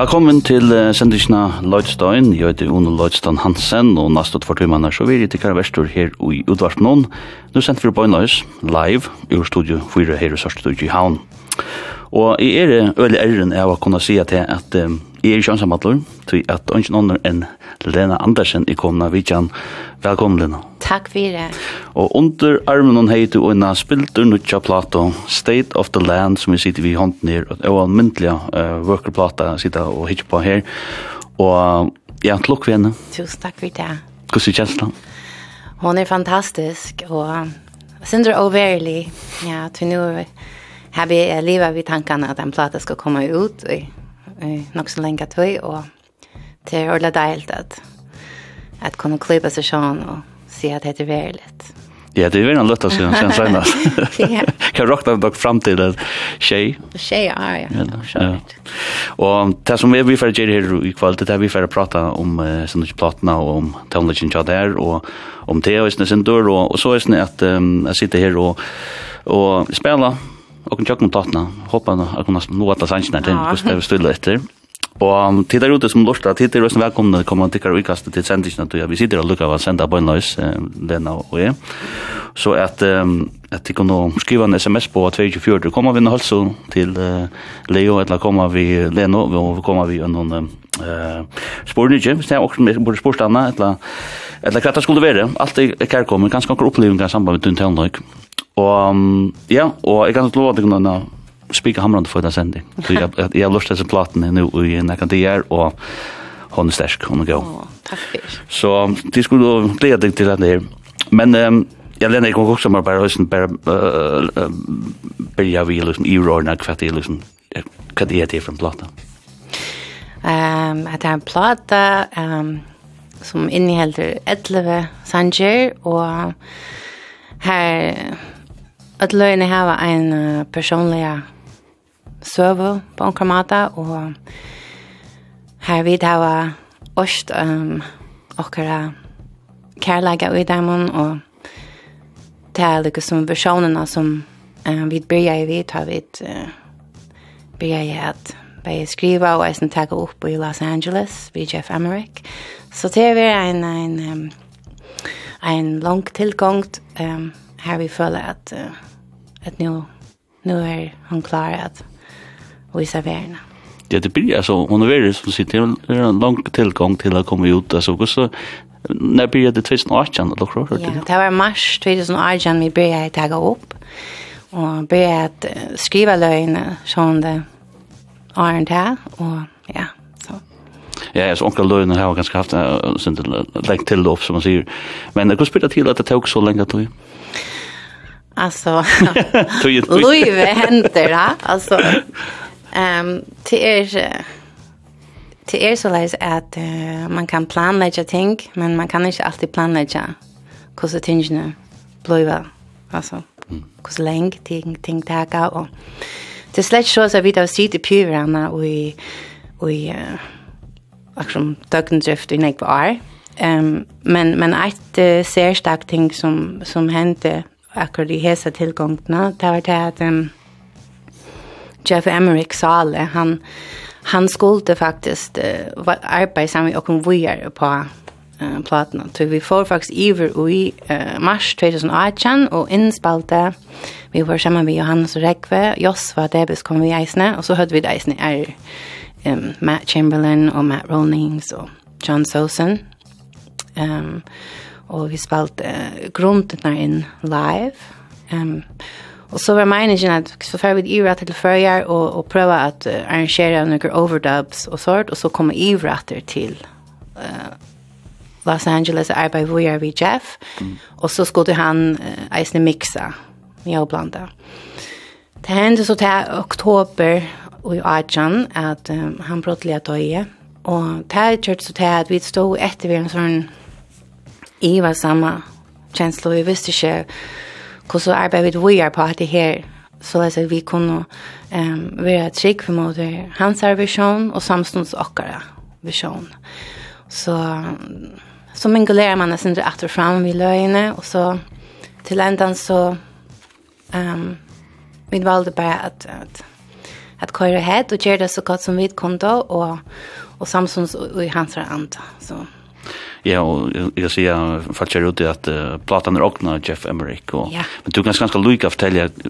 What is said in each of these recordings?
Velkommen til uh, sendisjona Lloydstein. Jeg heter Uno Lloydstein Hansen, og næste tvær timene så vil jeg til Kara Vestor her i Udvarpnån. Nå sendt vi på en løs, live, i studio 4 her i Sørstudio i Havn. Og jeg er øyelig æren av å kunne si at jeg er ikke ansamhandler, tui at ungen under enn Lena Andersen i komna vidjan. Velkommen Lena. Takk for det. Og under armen hon heit og enn spiltur nutja plato State of the Land som vi sitter vi hånden her og en myndelig uh, workerplata sitter og hittir på her og ja, klokk vi henne. Tusen takk for det. Hvordan er kjenslan? Hon är fantastisk och synder Overly. Ja, til nu har vi livet vid tankarna att en platta ska komma ut og nok så länge tøy, och det er ordentligt deilt at at kunne klippa seg sån og si at det er verkligt. Ja, det er väl en lätt att säga sen senast. Ja. Kan rockna dock fram till att tjej. Tjej, ja, ja. ja. Og det som vi får gjøre her i kveld, det er vi får prata om uh, sånne platene og om tonlagen jag der og om det og sånne dörr och, og så er det at um, jag sitter her og og spela og kan tjocka mot tattna. Hoppas att jag kan nå att det är sant när det är stille efter. Ja. Og til der ute som lortet, tid er også velkomne, kommer til tikkere utkastet til sendingen, og vi sitter og lukker av å sende bøgnløys, Lena og jeg. Så at, at de kunne skrive en sms på 24, kommer vi nå altså til Leo, eller kommer vi Leno, og kommer vi noen eh spår hvis det är också både sportarna eller eller hva det skulle vara. Er är kärkommer ganska upplevelser i samband med tuntelnök och ja och jag kan inte lova dig någon spika hamrande for den sending. Så jeg, jeg har lyst til disse platene nå i nekka DR, og hon er sterk, hon er god. Oh, takk for. Så de skulle glede deg til denne her. Men um, jeg lener ikke også med bare høysen, bare uh, byrja vi liksom i rårene, hva det er liksom, hva det er det for en plata? Um, at det er en plata um, som inneholder 11 sanger, og her at løgene her var en uh, personlig søve på en kramata, og her vidt hava åst um, okkara kærlega ui dæmon, og det er lukka som versjonene som uh, vi byrja i vidt, har vi uh, byrja i at bei skriva og eisen tagga opp i Los Angeles vi Jeff Emmerich. Så det er en, en, um, en lang tilgångt um, her vi føler at, uh, at nå, nå er han klar at och i saverna. Det det blir alltså hon är som sitter det är en lång tillgång till att komma ut alltså och så när blir det 2018 då tror jag. Ja, det var mars 2018 vi började ta upp och började skriva lögner som det är det och ja, Ja, så onkel Løyne har ganska haft uh, sin länge till upp som man säger. Men det går spela till att det tog så länge til. Alltså, Luive händer det, alltså. Ehm det är till er så läs att uh, man kan planlägga ting, men man kan inte alltid planlägga hur så tingen blir alltså hur länge ting ting där går och det släck så så vi då sitter på varandra och i och i liksom dögndrift i nästa år. Ehm men men ett uh, särskilt ting som som hände akkurat i hesa tillgångna, det var det att um, Jeff Emerick Sale, han, han skulle faktiskt uh, arbeta sammen och kom vidare på uh, platna. Så vi får faktiskt iver i uh, mars 2018 och inspalte. Vi var samman med Johannes och Rekve, Josva Debes kom vi eisne, och så hörde vi eisne är um, Matt Chamberlain och Matt Rawlings och John Sosen. Um, och vi spalt uh, grunden in live. Um, Og så var meningen at så får vi ivra til førjar og, og pröva at uh, arrangera noen overdubs og sånt. og så kommer ivra til uh, Los Angeles og och arbetar vi vid Jeff. Mm. Och så skulle han uh, eisne mixa med å blanda. Det hendte så til oktober och i Ajan at um, han brottliga döje. og det här kört så til at vi stod etter vi en sån Iva samma känslor. Vi visste inte Och så arbetar vi vidare på att det här så att vi kunde um, vara trygg för mot hans vision och samstunds åkara vision. Så så mingulerar man nästan det åter fram vid löjne och så till ändan så ehm um, vi valde bara att att att köra head och göra det så gott som vi kunde och och samstunds i hans anda så Ja, og jeg kan säga fallet är ute uh, platan er åkna Jeff Emmerich. Og, ja. men du kan ganska lika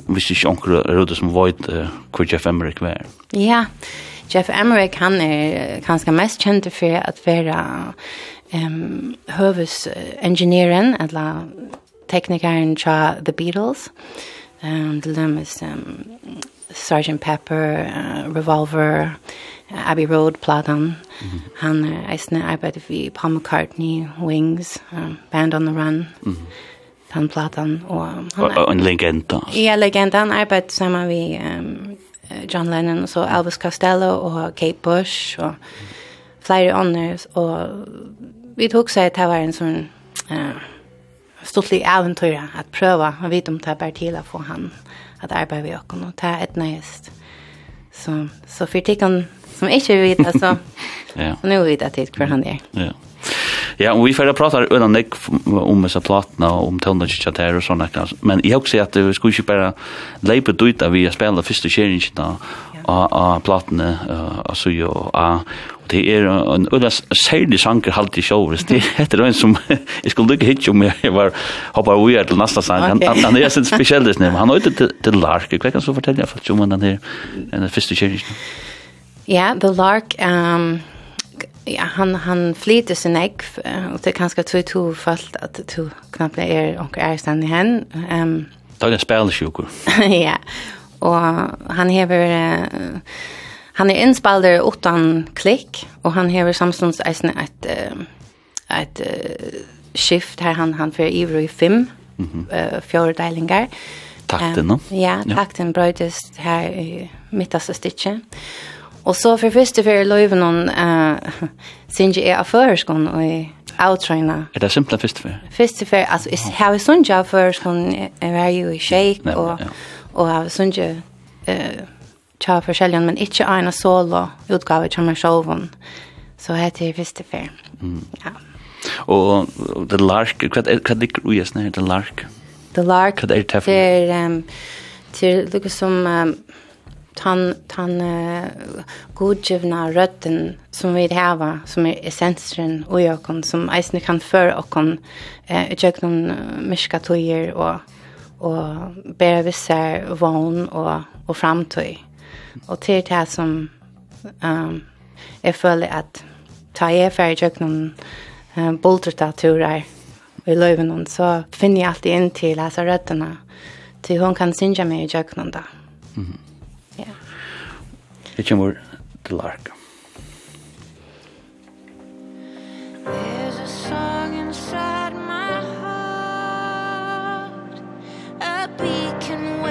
hvis ikke onker er Rudolf som vet uh, hvor Jeff Emmerich var. Ja. Jeff Emmerich han er ganska mest kjent for at være ehm um, hövs eller teknikeren fra The Beatles. Ehm um, the Lemus um, Sergeant Pepper, uh, Revolver, Abbey Road platan. Mm -hmm. Han er eisne arbeidet vi Paul McCartney, Wings, um, Band on the Run. Mm -hmm. Den platan. Og, han, og, en legenda. Ja, legenda. Han arbeidet sammen med um, John Lennon, og så Elvis Costello og Kate Bush og flere andre. Og vi tok seg til det var en sånn uh, stortlig eventyr at prøve å vite om det er bare til å få han at arbeide vi oss og det er et nøyest. Så, så for tikkene som ikke vet alltså. ja. Och nu vet jeg til hur han er. Ja. Ja, og vi får prata utan Nick om disse platene og om tonarna og sånne. Men jeg Men også också at vi skulle ikke bare lepa ut av vi har spillet første challenge då av platene og så jo och det er en ulla særlig sanger halt i show det heter en som jeg skulle lykke hit om jeg var hoppar vi är till nästa sang han han är sin specialist nu han har inte til Lark hva kan så fortelle för om den här den første challenge Ja, The Lark, um, ja, han, han flyter sin egg, og det är ganska to tofalt at to knappt er og er stand i hen. Um, det er en spelsjukur. ja, og han hever... Uh, han er innspalder utan klikk, og han hever samstånds eisen et, ett, et uh, skift her han, han för Ivro i fem mm -hmm. uh, fjordeilingar. Takten, no? Ja, takten ja. her i mittaste stitje. Og så för första för löven någon eh uh, er av är og och outrøyna. Er det simpla första för? Första för alltså är hur av jag jeg är jo i shake och och har sån uh, tja för säljan men inte ena solo utgave til meg självon. Så heter det første fyrir. Mm. Ja. Og the lark, vad vad det är ju snär the lark. The lark. Vad er, det för? Det er, ehm till det som tan tan uh, godgivna rötten som vi hava som är essensen och jag kan som eisne kan för och kan eh jag uh, miska tojer och och bära vissa vån och och framtid. Och till det här som ehm um, är för att ta er för jag kan eh boltertaturar i löven så finner jag alltid in till alltså rötterna till hon kan synja mig i jöknanda. Mhm. Mm Det kommer til Lark. There's a song inside my heart A beacon where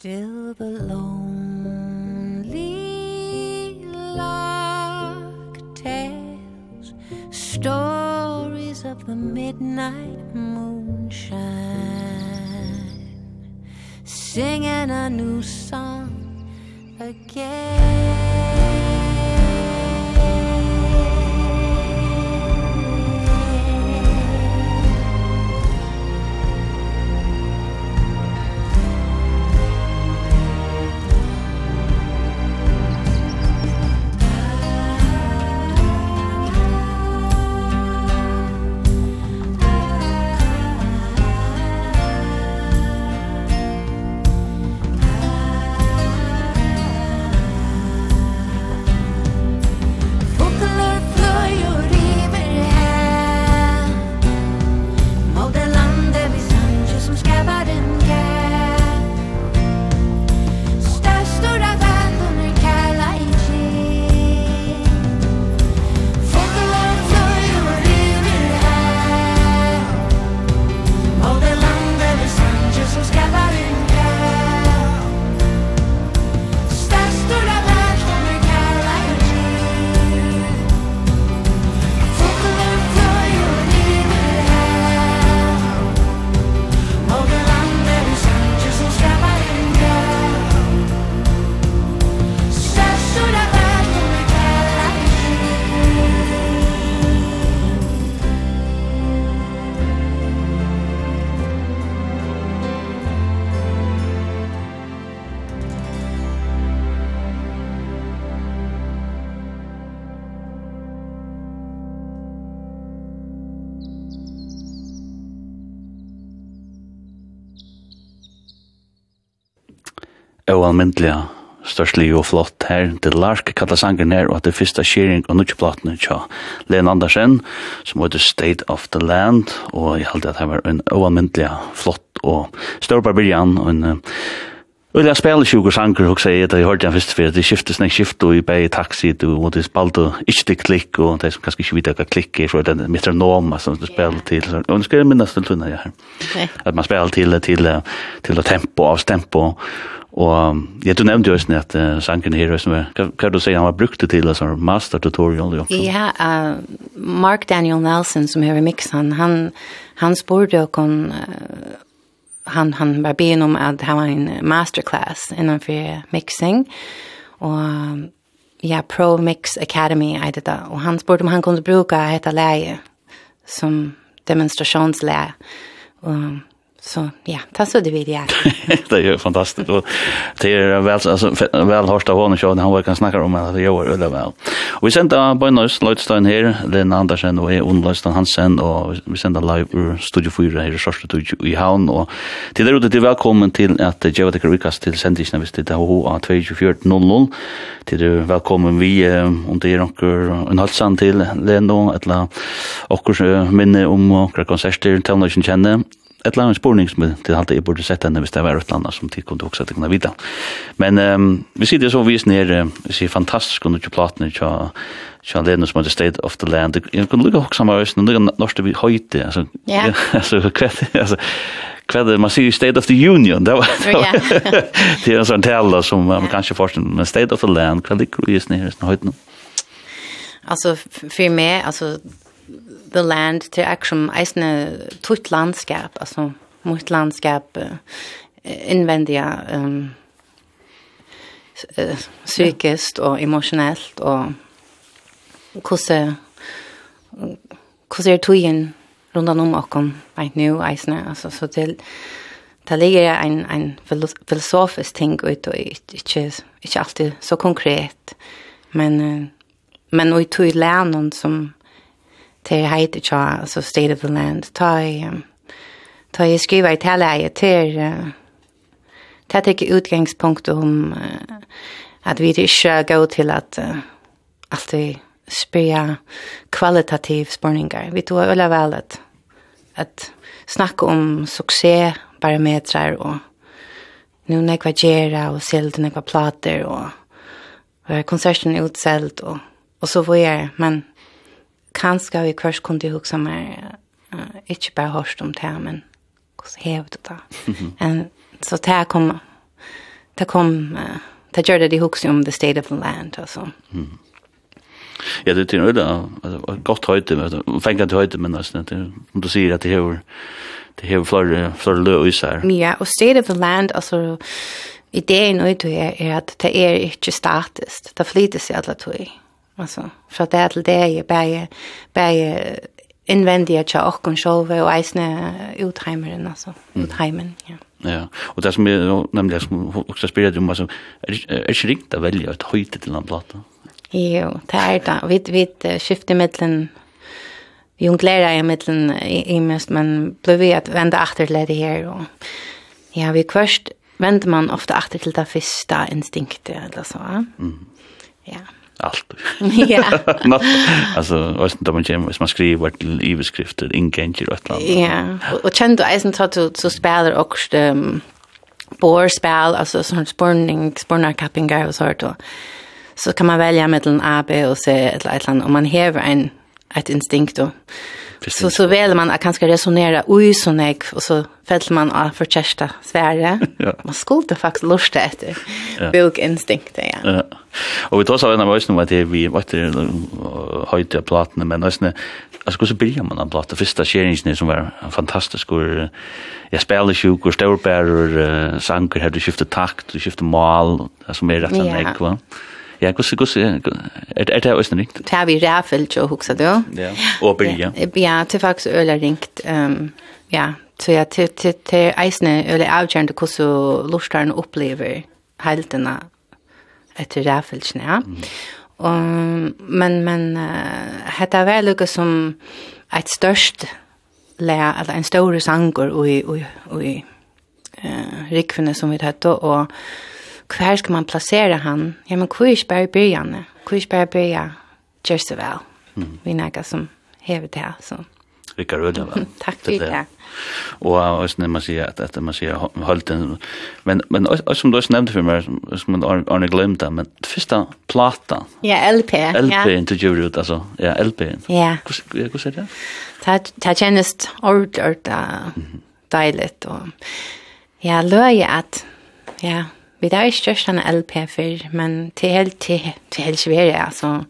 Still the lonely lark tells Stories of the midnight moonshine Singing a new song. allmyndliga størstlig og flott her. Det lark kallar sangen her, og det første skjering og nutjeplatene tja Len Andersen, som heter State of the Land, og jeg halte at det var en oalmyndelig flott og større barbyrjan, og en Og jeg spiller sjukker sanger, og sier at jeg hørte den første, for det skiftes nek skift, og i bei taxi, og det spalte ikke til klikk, og det som kanskje ikke vet hva klikk er, så er det metronom som du spiller til. Og nå skal jeg minnes til tunne her. At man spiller til, til, til, til tempo, avstempo, Og ja, du nevnte jo også at uh, sangen her, hva kan du sier han var brukt til altså, master tutorial? Jo. Ja, uh, Mark Daniel Nelson som er i mixen, han, han spurte jo kon, uh, han, han var ben om at han var en masterclass innenfor mixing, og ja, Pro Mix Academy er det da, og han spurte om han kunne bruke dette leie som demonstrasjonsleie, og Så ja, det så det vill jag. det är ju fantastiskt och det är väl alltså väl hörsta hon och han var kan snacka om att det gör öle väl. Och vi sända på Norrs Lloydstein här, Lena Andersen och Jon Lloydstein Hansen och vi sända live ur Studio 4 här i studio. i Havn och till er ute till välkommen till att Jeva Decker Rikas till sändningen visst det har 2400 till er välkommen vi om det är några en halsan till Lena eller och minne om några konserter till någon känner ett land spårning som det hade jag borde sett när vi stävar ett land som till kunde också att kunna vidare. Men um, vi ser det så vis ner vi ser fantastiskt under ju platna tja det Lennon som the state of the land. Jag kunde lukka också med östen, lukka norska vi höjte. Alltså, alltså, kvätt, alltså, kvätt, man ser ju state of the union. Det, var, det, var, det är en sån tälla som man kanske forskar, men state of the land, kvätt ligger just nere i höjten. Alltså, för mig, alltså, the land to action eisne tutt landskap, altså mot landskap invändiga um, psykiskt och emotionellt och kusse kusse er tøyen rundt om okken right nu eisne, altså så till Det ligger en, en filosofisk ting ut, og ikke, ikke alltid så konkret. Men, men og i tog lænen som, til heit ikke, altså State of the Land, ta i, um, ta i skriva i taleie til, uh, ta tekke utgangspunkt om uh, at vi ikke går til at uh, alt vi kvalitativ spurningar. Vi tog øyla vel at, at snakka om suksessbarometrar og nu nekva gjerra og selt nekva plater og var konserten utseld og, og så var jeg, men kanskje vi kvørs kunne huske meg, uh, ikke bare hørst om det, men hvordan hevet det da. en, så det kom, det kom, uh, det gjør det de huske om the state of the land, altså. Mm. Ja, det är ju då alltså gott höjde men fänga till höjde men altså, det om du säger att det hör det hör flera flera lös här. Ja, og state of the land altså, ideen ut er, er at det er ikke statisk, Det flyter seg alle tog. Alltså för det är det är bäge bäge invändiga tja och kon själva och eisne utheimeren alltså utheimen ja. Ja, och det som är nämligen som också spelar ju om alltså är riktigt att välja ett höjt till en platta. Jo, det är det. Vi vi skiftar mellan junglera i mellan i mest men blev vi att vända efter det här och ja, vi kvörst vänder man ofta efter till det första instinktet eller så. Mm. Ja allt. Ja. alltså alltså då man gem man skriver till överskrifter in kanske rätt land. Ja. Och du eisen tar du så spelar och ehm borspel alltså sån spurning spurnarkappingar och sånt då. Så kan man välja mellan A, B och C ett eller annat om man häver en ett instinkt då. Precis. Så så väl man att kanske resonera oj så nek och så fäller man av för kärsta Sverige. ja. Man skulle faktiskt lusta efter ja. bildinstinkter ja. ja. Och vi tar så en av oss nu att det vi vart det höjde plattan men nästan alltså så börjar man en platta första skärningen som var fantastisk och jag spelade sjuk och stor bär och sanker hade skiftat takt och skiftat mål som är rätt Ja. nek va. Ja. Ja, gusse gusse er er det også ringt. Det har vi ræfelt jo huxa då. Ja. Og bilja. Ja, Ja, til faktisk øl ringt. Ehm ja, så ja til til til eisne øl avgjørende kusse lustaren opplever heltene etter ræfelsen, ja. Og men men hetta vel lukka som eit størst lä eller en stor sangur og och i eh rikvinne som vi hette och hver skal man plassere han? Ja, men hvor er ikke bare byrjene? Hvor er ikke bare byrja? Gjør så vel. Mm. Vi nægger som hever det her, så. Rikka Rødla, va? Takk for det. Og også når man sier at, at man sier holden, men, men også som du også nevnte for meg, som man har glemt det, men første plata. Ja, LP. LP, ja. til gjør ut, altså. Ja, LP-en. Ja. Hvordan er det? Det kjennes ordentlig, ordet, deilig, og ja, løy at, ja, Vi har ikke størst en LP før, men til helt, til, til helt Sverige, altså,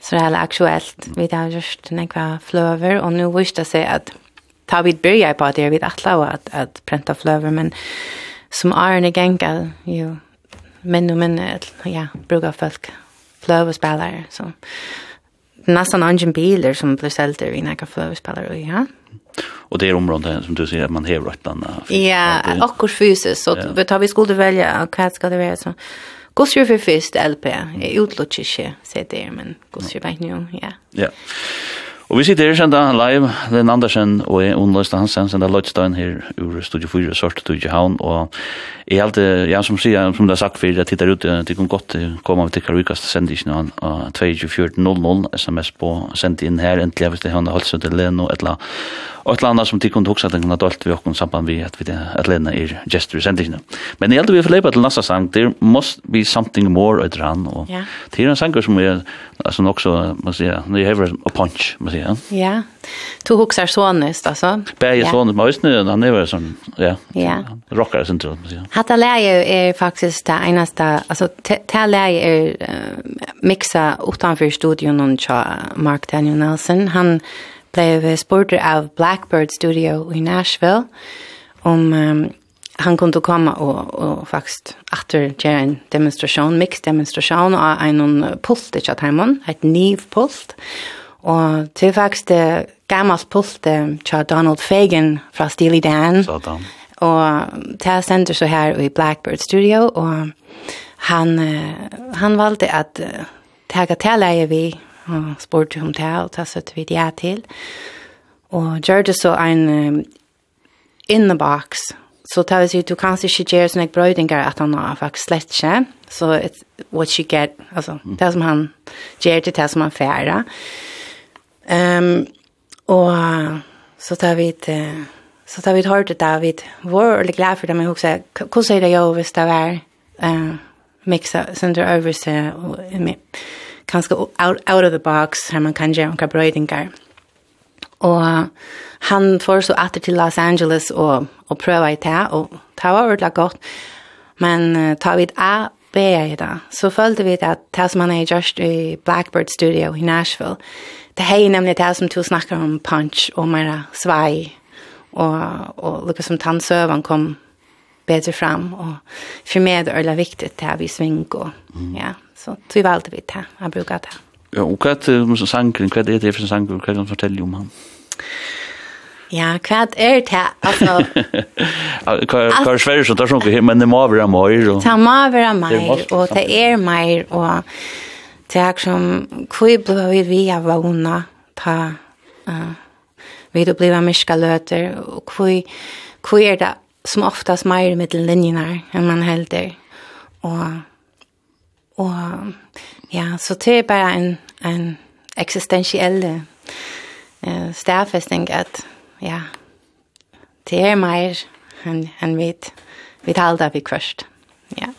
så det er helt aktuelt. Vi har gjort nekva fløver, og nå visste det seg at ta vi börjar på det, vi atla och att, att pränta flöver, men som Arne Genka, jo, men och men, ja, brukar folk flöverspelare, så... So nästan ingen bilar som blir sålda i några flöspelare och ja. Och det är området som du säger att man häver ett annat. Ja, och fysiskt så vi tar vi skulle välja vad ska det vara så. Gossjur för först LP, utlutsch inte, säger det, men gossjur vet nu, ja. Ja. Og vi sitter her senda live, Len Andersen og jeg, Unløyste Hansen, senda Lødstein her ur Studio 4, Sørte Studio Havn, og jeg halte, ja, som sier, som det er sagt før, jeg tittar ut, det kan godt komme av tikkar vikast sendisene av 22.14.00, sms på, sendi inn her, endelig hvis det har holdt seg til Len og et eller annet som tikkund hoksa, den kan ha dolt vi okken samband vi at vi at Lena er gestur i sendisene. Men jeg halte vi er forleipa til nasta sang, there must be something more, og det er en sanger som er, alltså också man säger ni har a punch man säger. Ja. Du huxar sonest alltså. Bär sånn, men ösnen han är sånn, sån ja. Ja. Rockar sen tror man säger. Hata läge är faktiskt det enaste alltså ta läge är mixa utanför studion och Mark Daniel Nelson han blev spurter av Blackbird Studio i Nashville om um, han kunde komma och och faktiskt åter göra en demonstration, mixed demonstration av en pult i Chatham, ett nivpost. Och det faktiskt gammalt post till Donald Fagan från Steely Dan. Sådan. Och det sender så här i Blackbird Studio och han han valde att tagga till vi og spurte om det och ta vi ett til. till. Och George så en in the box Så det vil si, du kan ikke gjøre sånne brøydinger at han har faktisk slett ikke. Så it's what you get altså, mm. det som han gjør til det som han færer. Um, og så tar vi ett så tar vi ett hårt David var eller glad for det men också hvordan er det jo hvis det var uh, mixa sönder över sig och kanske out, out of the box här man kan göra några brödingar. Mm Og han får så etter til Los Angeles og, og prøve i det, og det var ordentlig godt. Men uh, tar vi av be i det, så følte vi at det som han er gjort i Blackbird Studio i Nashville, det er nemlig det som to snakker om punch og mer svei, og, og lukket som tannsøven kom bedre fram, og for meg er det ordentlig viktig det vi svinger, og mm. ja, så tog vi alltid vi det, jeg bruker det. Ja, og hva er det som sangren, hva er det for sangren, hva er det som forteller om han? Ja, hva er det, altså... Hva er Sverige som tar sånn, men det må være mer, og... Det må være mer, og det er mer, og det er som, hvor ble vi vi av vana, ta, uh, vi då blev myska løter, og hvor, hvor er det som oftast mer i mittellinjerna enn man helder, og, og Ja, så det er bare en, en eksistentiell uh, stærfæstning, at ja, det er mer enn en vi, vi talte vi først. Ja.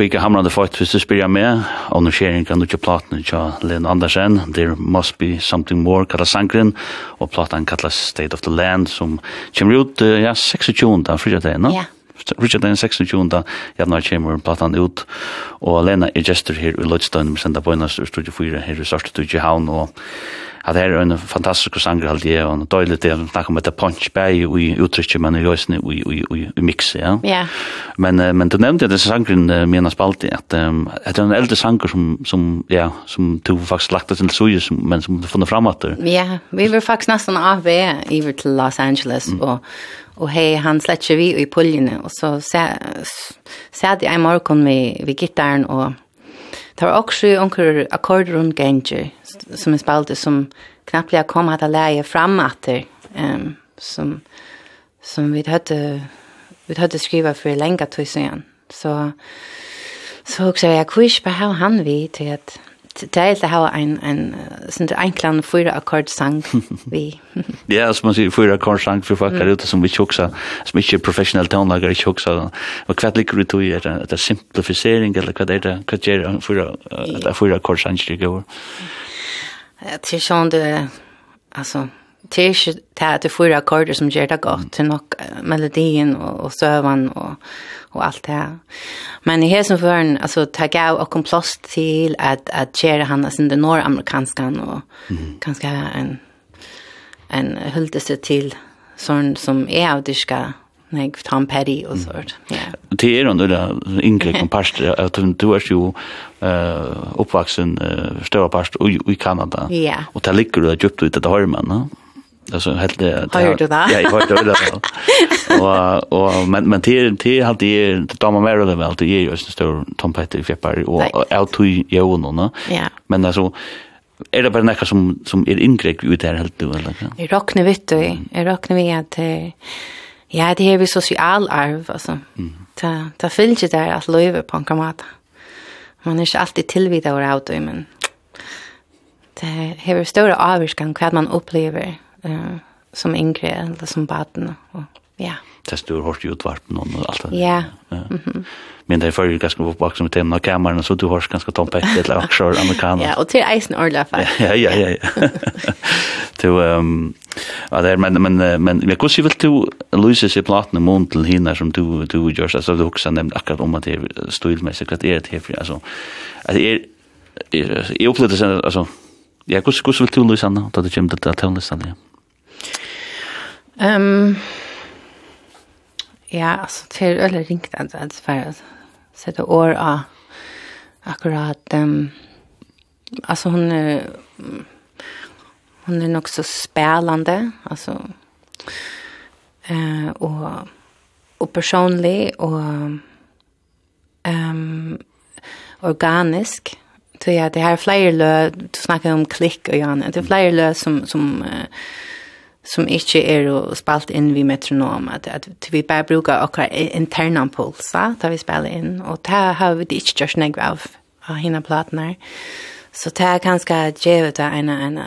spika hamrande fight hvis du spyrir med, og nu skjer kan du ikke platene tja Lena Andersen, There Must Be Something More, kalla sangren, og platan kalla State of the Land, som kommer ut, ja, 26. fridagen, no? Ja. Richard den 26. januar kommer platan ut, og Lena er gestur her i Lodstein, vi sender på en studio 4 her i Sørste Studio Havn, og at det er en fantastisk sanger alt det, og en døylig det, og snakker om etter punch bag i uttrykket, men i høysene i mix, ja. Ja. Men, men du nevnte at disse sangeren mener spalt at, um, at det er en eldre sanger som, som, ja, som du faktisk lagt til suje, men som du funnet fram at Ja, vi var faktisk nesten av ved iver til Los Angeles, mm. og, og hei, han slett ikke vi i puljene, og så sæd jeg i morgen med, med gitaren, og Det var också onker akkorder runt gänge som är spalter som knappt jag kom att lära fram att det ehm som som vi hade vi hade skriva för länge tid sedan. Så så också jag kvisch på hur han vi till att det är helt att ha en, en sån där enklan fyra ackordsang. Vi. ja, som man säger fyra ackordsang för folk mm. ute som vi tjocksa, som inte är professionell tonlagare tjocksa. Och kvart ligger det i det, det är eller kvart är det, kvart är det fyra, det är fyra ackordsang det går. Jag tycker sån det, alltså, det er ikke det at det er fyra akkorder som gjør det godt, det er nok melodien og, og søvann og, og alt det her. Men i hesen føren, altså, det gav og kom plass til at, at gjøre han, altså, det nordamerikanskan og mm. kanskje en, en huldelse til sånn som er av dyrka Nej, Tom Petty och sånt. Ja. Det är ändå där yngre kompast, att du är ju eh uppvuxen stora parst i Kanada. Ja. Och där ligger du där djupt ute där hemma, va? alltså helt det har du det ja jag har det och och men men till till halt det det tar man mer det väl det är ju en stor tompetter i Feppar och out to you och Ja. men alltså är det bara något som som är ingrepp ut där helt då eller? Jag räknar vet du. Jag räknar vi att ja det är vi social arv alltså ta ta fyllt det där att löva på en kamata man är inte alltid tillvidare av det men det har stora avskan vad man upplever eh, som yngre eller som baden. Og, ja. Test du har hørt i utvarpen och allt det. Ja. Men det er fyrir ganske oppvaksen med temaen av kameran, så du hörs ganska tomt etter eller också amerikaner. ja, og til eisen orla faktisk. ja, ja, ja. ja. du, ehm ja, det er, men, men, men, men hvordan väl du lyse seg platen i mån till hinna som du, du gjør, alltså du också nevnt akkurat om att det er stilmessig, att det er för alltså att det är Jag upplevde sen alltså ja, hvordan vil du lyse henne da det kommer til å tøvnlistene, ja? Ehm Ja, alltså till eller ringt att for å sette år av akkurat ehm alltså hon är hon är nok så spelande alltså eh och och personlig och ehm organisk. Så ja det här flyerlö du snakker om klikk, och Janne det flyerlö som som eh, som ikke er spalt inn vi metronom, at, at vi bare bruker okkar interna pulsa da vi spiller inn, og det har vi ikke gjort negv av, av henne platene. Så det er ganske djevet av en, en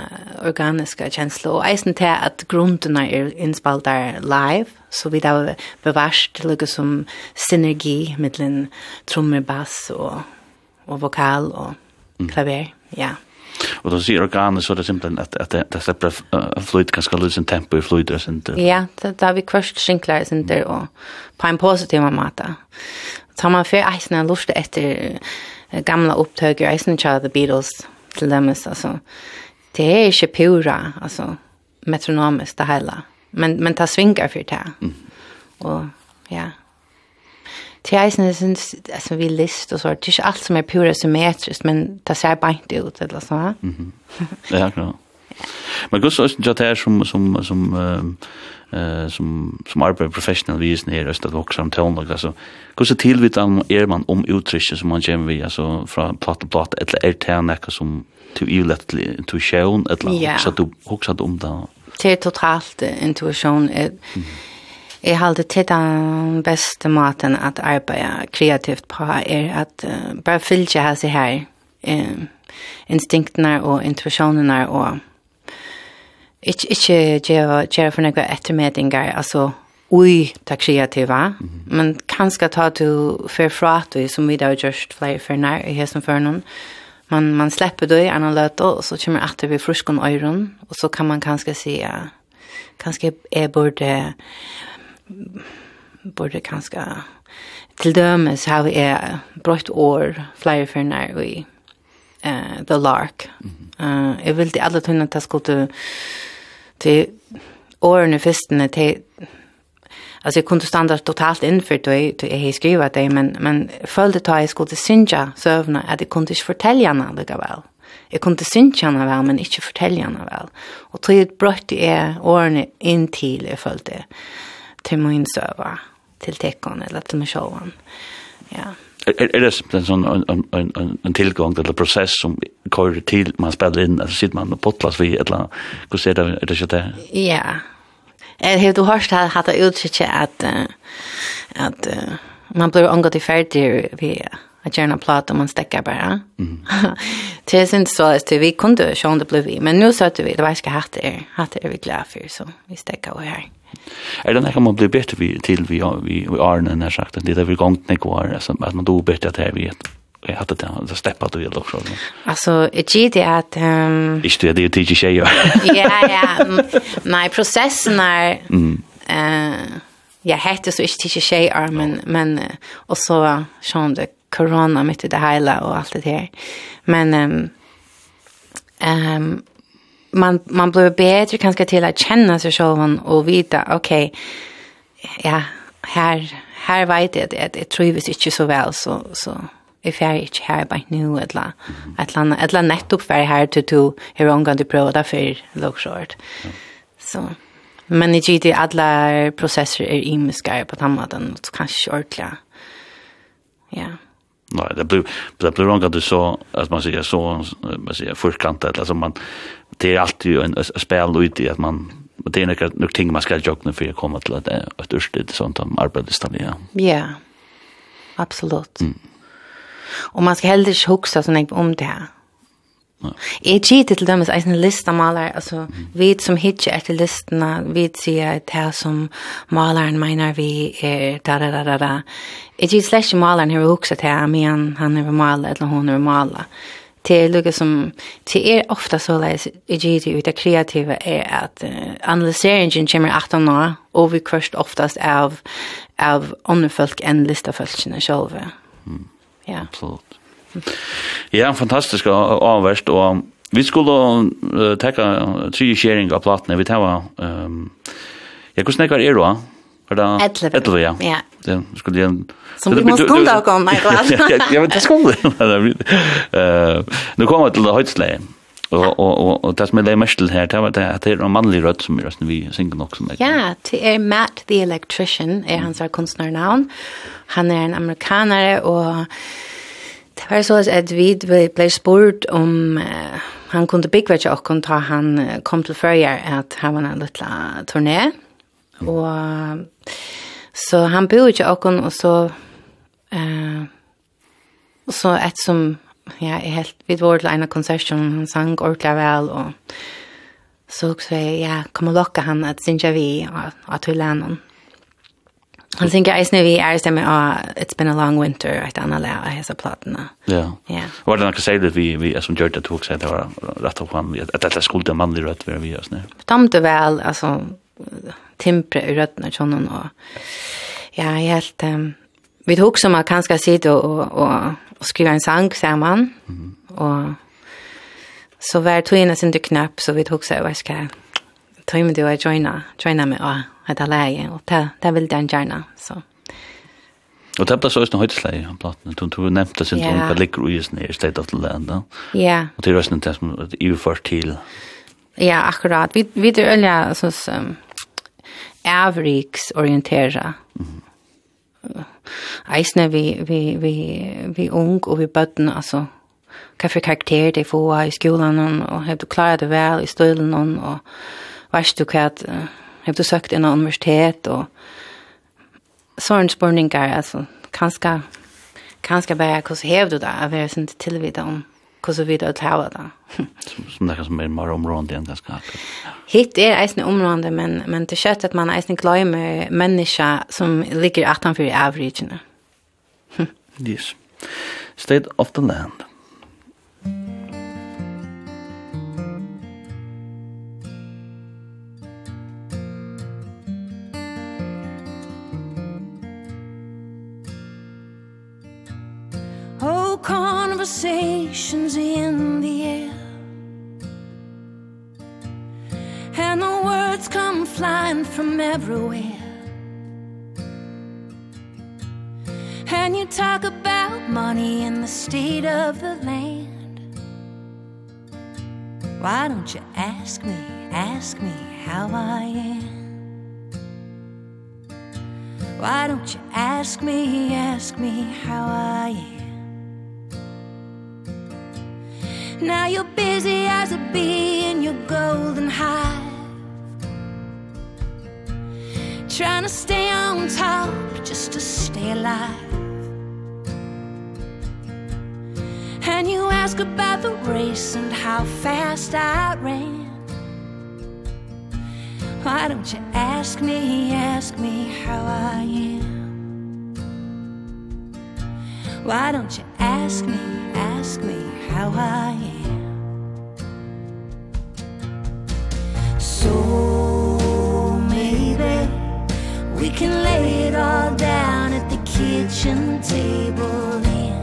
organisk kjensle, og eisen til at grunnene er innspalt der live, så vi da bevarst til noe som synergi mellom trommer, bass og, og vokal og klaver, ja. Och då ser organet så det simpelt att att det släpper fluid kan ska lösa tempo i fluid och sånt. Ja, det där vi kvörst skinklar sånt där och på en positiv måte. Så man för eisna lust efter gamla upptag eisen tja The Beatles til dem alltså. Det är ju pura alltså metronomiskt det hela. Men men ta svinkar för det. Mm. Och ja till er sånn, altså vi list og så det er ikke alt som er pura symmetrisk, men det ser beint ut eller så. Mhm. Ja, klart. Men gus så jag tar som som som eh som som arbetar professional vis ner öst att också om tonlag alltså gus så tillvit om är man om uttrycket som man kommer vi alltså från platt till platt eller är det näka som till ju lätt till shown eller så du också om det. Det er totalt intuition Jeg halte til den beste maten at arbeide kreativt på er at uh, bare fylke her seg her uh, instinktene og intuisjonene og ikke, ikke gjøre, gjøre for noen ettermedinger, altså ui det kreativa, mm -hmm. men kanskje ta du for fra du, som vi da har gjort flere for nær i hesten for noen, man, man släpper då i en løt, och så kommer att det blir fruskene och så kan man kanske se kanske är borde borde kanske till dömes har vi är brott år flyer för när vi eh the lark. Eh mm jag -hmm. uh, vill det alla tunna ta skulle till åren i festen till Alltså jag kunde stanna totalt inför då jag, då jag skrev det, men, men följde ta jag skulle synja sövna att jag kunde inte fortälja henne lika väl. Jag kunde synja henne väl, men inte fortälja henne väl. Och tog jag brötte jag åren in till jag följde det till min söva till tekon eller till min själv. Ja. Er, er det en, sånn, en en en en tillgång till process som kör til man spiller inn, eller sitter man og potlas vi eller hvordan er det er det ikke det? Ja. Jeg har du hört att hade utsikt at, att man blir omgått i ferdig vi at göra en platt om man stekker bare. Mm. det är inte så at vi kunne se om det ble vi. Men nå søtte vi, det var ikke hatt det, Hatt det er vi glad for, så vi stäcker och här. Er det nekka man blir bedre vi, til vi, vi, vi Arne enn jeg sagt, det er vi gongt nek var, at man do bedre at det vi vet, jag hade det steppet du då også. Altså, jeg gir det at... Um, ikke du, det det tycker jag tjejer. Ja ja. Nej processen Mm. Uh, jeg heter så ikke tycker jag är men men och så sånn det korona mitt i det hele og alt det her. Men Um, um, man man blir bättre kanske till att känna sig själv och vita okej okay, ja här här vet jag det det trivs inte så väl så så if jag inte här bara nu eller att landa att landa nettopp för här till to hur hon kan du prova där for look short så men det är ju alla processer är imiska på samma den så kanske ordla ja. Nej, det blir det blir långt att du så att man säger så man säger förkant eller så man det är alltid en spel ut i att man det är några några ting man ska jogga för att komma till att ett urstid sånt om arbetsstaden ja. Ja. Absolut. Mm. Och man ska heller inte huxa sån om det här. Jeg gitt til dem er en lista maler, altså vi som hitje etter listene, vi sier det som maleren mener vi er da da da da da. Jeg gitt slett ikke maleren her og til her, men han er maler eller hun er maler det är lugga som det är ofta så läs i GD ut det kreativa är att analyseringen kommer att nå och vi kvörst oftast av av onfolk en lista folkna själva. Mm. Ja. Absolut. Ja, fantastisk avverst och vi skulle uh, ta tre sharing av plattorna vi tar ehm um, Jag kunde snacka er då. Eller 11. 11 ja. Ja, det skulle jag Som vi måste skunda och komma Michael. Ja, men det skulle. Eh, nu kommer till det höjdsläge. Och och och och det som är det mest här det var det att det är en manlig röst som är vi synger också som. Ja, det är Matt the Electrician är hans konstnärnamn. Han är en amerikanare och Det var så at vi ble spurt om uh, han kunde byggve til åkken ta han kom til førjer at han var en liten turné. Og Så han bor ikke åkken, og så... Uh, og så et som... Ja, jeg helt... Vi var til en av konsertene, han sang ordentlig vel, og... Så så jeg, ja, kom og lokka han at synja vi, og at vi lennom. Han synger eisne vi er stemme av It's Been a Long Winter, et annet lær av hese platene. Ja. Ja. Var det noe sier det vi, vi som gjør det tog seg, det var rett og slett, at dette skulle det mannlig rødt være vi oss, ne? Damte vel, altså, timpre i rødden og sånn, og ja, jeg helt, um, vi tok som at kanskje sitte og, og, og, og skrive en sang sammen, mm. og så var det togene sin til knapp, så vi tok seg, hva skal jeg, tog med det og joina, joina med, og et leie. og det, det vil den gjerne, så. Og det ble så også noe høytesleie av platene. Du, du nevnte sin yeah. unga ligger ui i State of the Land. Ja. Og det er også noe som er iverført til. Ja, akkurat. Vi, vi er øyne, sånn som, avriksorientera. Mm. Eisne vi, vi, vi, vi ung og vi bøtten, altså, hva for karakter de får i skolan, og har du klarat det vel i støylen, og vet du hva, har du søkt innan universitet, og sånne spørninger, altså, kanskje, kanskje bare hvordan har du det, av å være sin tilvida om hvordan vi da tar det. Som som det er som er mer områdende enn ganske akkurat. Hitt er eisne område, men, men det kjøtt at man eisne glemmer mennesker som ligger 18 for averagene. yes. State of the land. conversations in the air. And the words come flying from everywhere. And you talk about money and the state of the land. Why don't you ask me, ask me how I am? Why don't you ask me, ask me how I am? Now you're busy as a bee in your golden hive. Trying to stay on top just to stay alive. And you ask about the race and how fast I ran. Why don't you ask me, ask me how I am? Why don't you ask me, ask me how I am? So maybe we can lay it all down at the kitchen table then.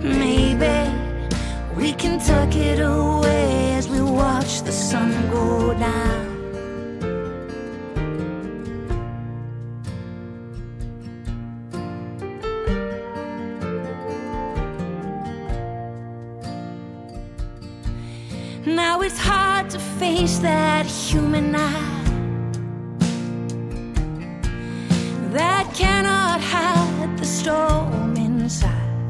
Maybe we can tuck it away as we watch the sun go down. it's hard to face that human eye That cannot hide the storm inside.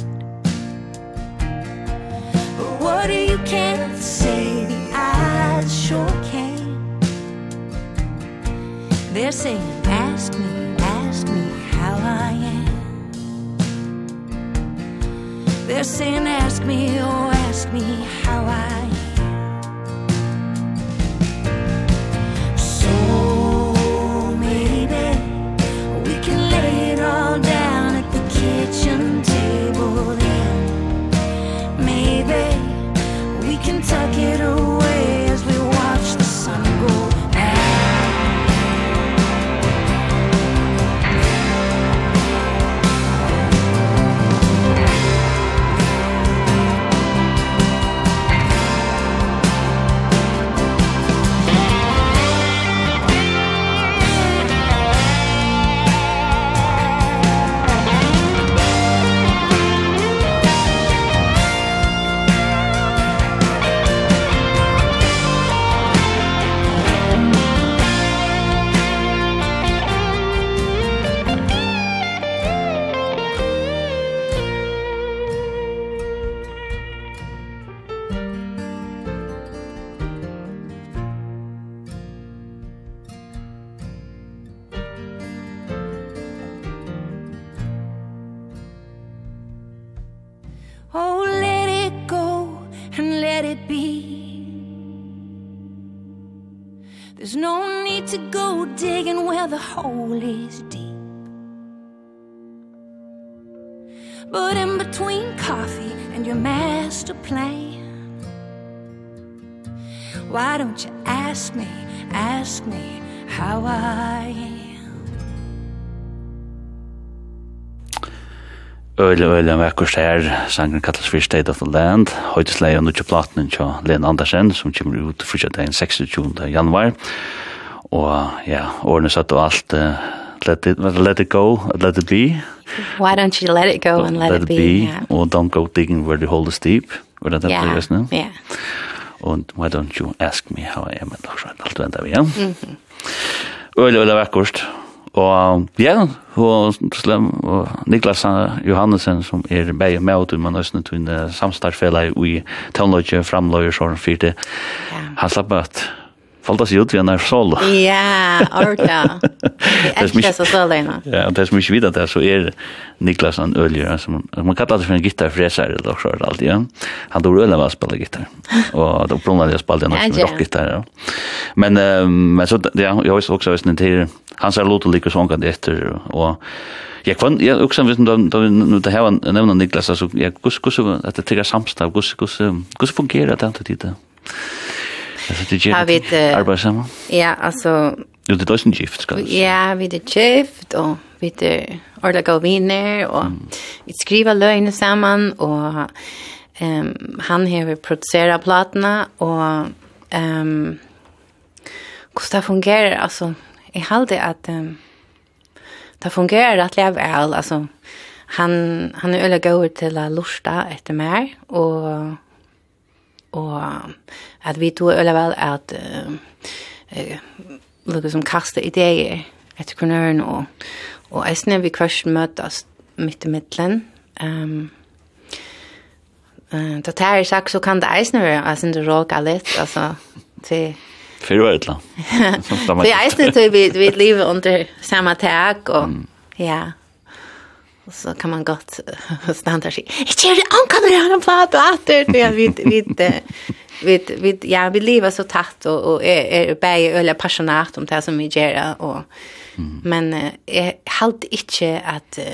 But what you can't say? The eyes sure can. They're saying ask me, ask me how I am. They're saying ask me ask me, ask me how I am. Øyla, øyla, vekkurs her, sangen kallas for State of the Land, høytesleie og nutje platen til Lena Andersen, som kommer ut fyrtja dagen 26. januar, og ja, årene satt og alt, let it let it go let it be why don't you let it go and let, let it, it be, be. Yeah. og don't go digging where the hole is deep var det det yeah. that yeah and why don't you ask me how I am? And all right, alt venda vi, ja. Øyla, øyla vekkort, og ja, og slem, og Niklas Johannesen, som er bæg med ut, men også nødt til en samstarfella i tøvnløyke, framløyke, sånn fyrt, han slapp at Faltas ju ut vi när sol. Ja, orta. Det er så så länge. Ja, det är mycket at det så er Niklas han öljer som man kallar det for en gitarrfräsare eller så där alltid. Ja. Han då rullar var spela gitarr. Och då plånar jag spelade något rockgitarr. Ja. Men men så ja, jeg har också visst till han ser låt och lika sång kan det efter och jag kan jag också visst då då nu det här nämna Niklas altså, jag gus, gus, at det trigger samstag gus, gus, gus, fungerar det inte det. Altså, det ger vi det arbeid sammen? Ja, alltså Jo, det er også en gift, skal ska si. Ja, vi er gift og vi er ordla gå viner og vi skriver løgene sammen, og um, han har producerat platene, og um, hur det fungerar, alltså jag hade att um, det fungerar att leva väl, alltså han han är öliga går till att lusta efter mig och och att vi tror eller väl att eh lukar som kasta idéer efter kunörn och och äsna vi kvart mötas mitt i mitten. Ehm um, Eh, det här är sagt så kan det äsna vara, alltså det råka litt, altså til... för vad det då. Vi äsna till vi vi lever under samma tak och ja. Och så kan man gott stanna sig. Jag det ankan det här på att åter det jag vet vet vi vi ja vi lever så tätt och och är är bäge eller passionerat om det som vi gör och mm. men är halt inte att uh,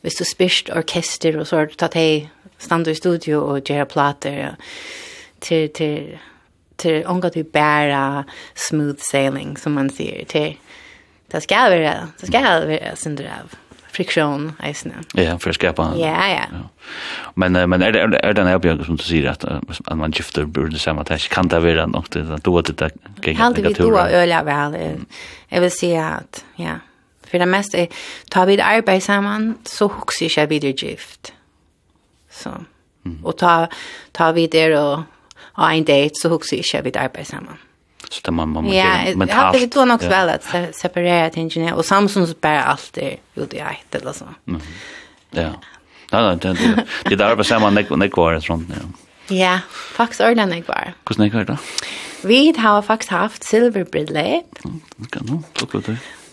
visst du spist orkester och så att hej standa i studio och göra plattor till till till onga du bära smooth sailing som man säger till det ska vara det ska vara synder av friktion eisne. Ja, för att skapa. Ja, ja. Men men är det är det en som du säger att att man gifter borde samma test kan det vara något det då att det kan jag det då öliga väl. Jag vill säga att ja. För det mesta tar vi arbete samman så huxar jag vidare gift. Så. Och ta ta vi det och ha en date så huxar jag vidare arbete samman så det man man ja, men ja, det var nog väl att separera tingen och Samsung så bara allt det gjorde jag inte eller så. Ja. Ja, det det det där på samma neck neck var det sånt ja. Ja, faktiskt ordentligt neck var. Hur snäcker då? Vi har faktiskt haft silver brillep. Kan nog, så klart.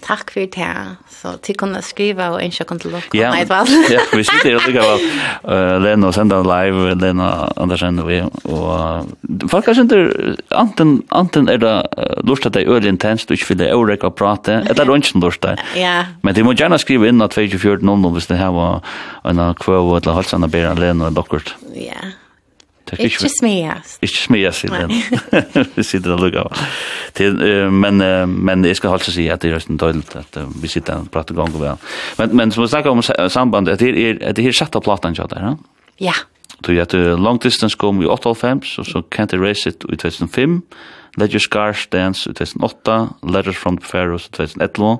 Takk for det. Så til kunne skrive og ikke kunne til dere. Ja, ja, vi sitter og lykker av Uh, Lena og sender live, Lena Andersen og vi. Og folk har sendt anten, anten er det lurt at det er øyelig intenst, du ikke vil det øyelig å prate, eller det er ikke lurt det. Ja. Men de må gjerne skrive inn at 24.00 hvis det her var en kvøv eller halsene bedre enn Lena og dere. Ja. Tack inte smeas. Inte smeas i den. Vi sitter och luggar. Till men men jag ska alltså säga att det är en dåligt att vi sitter och pratar gång och väl. Men men som vi snackar om samband att det är det är sjätte plattan jag där, va? Ja. Du vet long distance kom i 85 och så Can't Erase It i 2005. Let Your Scars Dance i 2008, Letters from the Pharaohs i 2011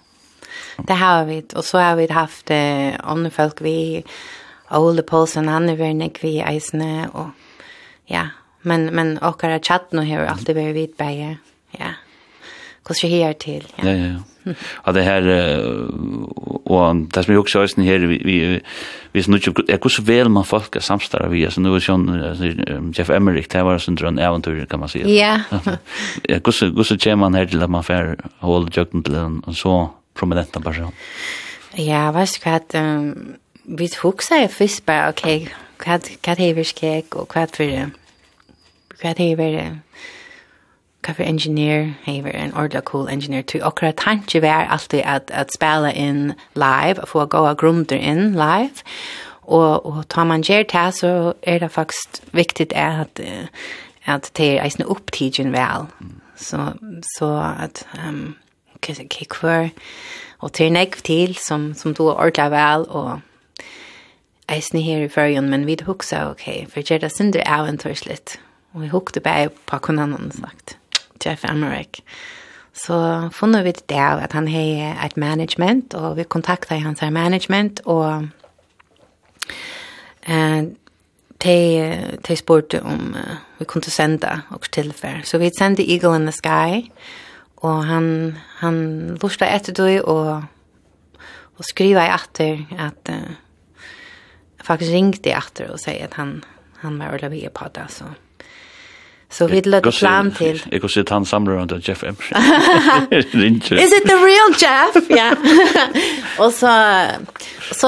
Det har vi. og så har vi haft eh, andre folk vi Ole Paulsen, han er väl nek vi eisene, og ja, men men åkara chatten og har alltid vært vidt begge, Ja. Hva skal jeg til? Ja, ja. ja. Ja, det her, og det som jag også ösn her, vi vi vi så mycket är kus väl man folk samstar vi alltså nu är ju Jeff Emmerich, det var sån drön eventyr, kan man si. Ja. Ja, kus kus tjänar man her til at man får holde jøkken til till och så prominenta person? Ja, vet du hva, um, vi hugsa jeg først bare, ok, hva, hva er vi skjegg, og hva for, hva er vi, hva for engineer, hva en ordentlig cool engineer, til akkurat tanke var alltid at, at spela inn live, få gåa grunder inn live, og, og tar man gjør det, så er det faktisk viktig at, at det er eisne opptidgen vel, så, så at, um, kick för och till näck till som som då ordla väl och Eisen her i førjen, men vi huksa, ok, for det synder av en torslitt. Og vi hukte bare på kunnannan sagt, Jeff Emmerich. Så funnet vi det av at han har et management, og vi kontaktet hans her management, og eh, de, de spurte om uh, vi kunne senda og tilfell. Så vi sendte Eagle in the Sky, og Og han, han lortet etter det, og, og skriva i atter at uh, faktisk ringte i atter og sier at han, han var ordentlig via på det, så. Så vi lødde plan til. Jeg kan si at han samler under Jeff Emerson. Is it the real Jeff? Ja. og så, så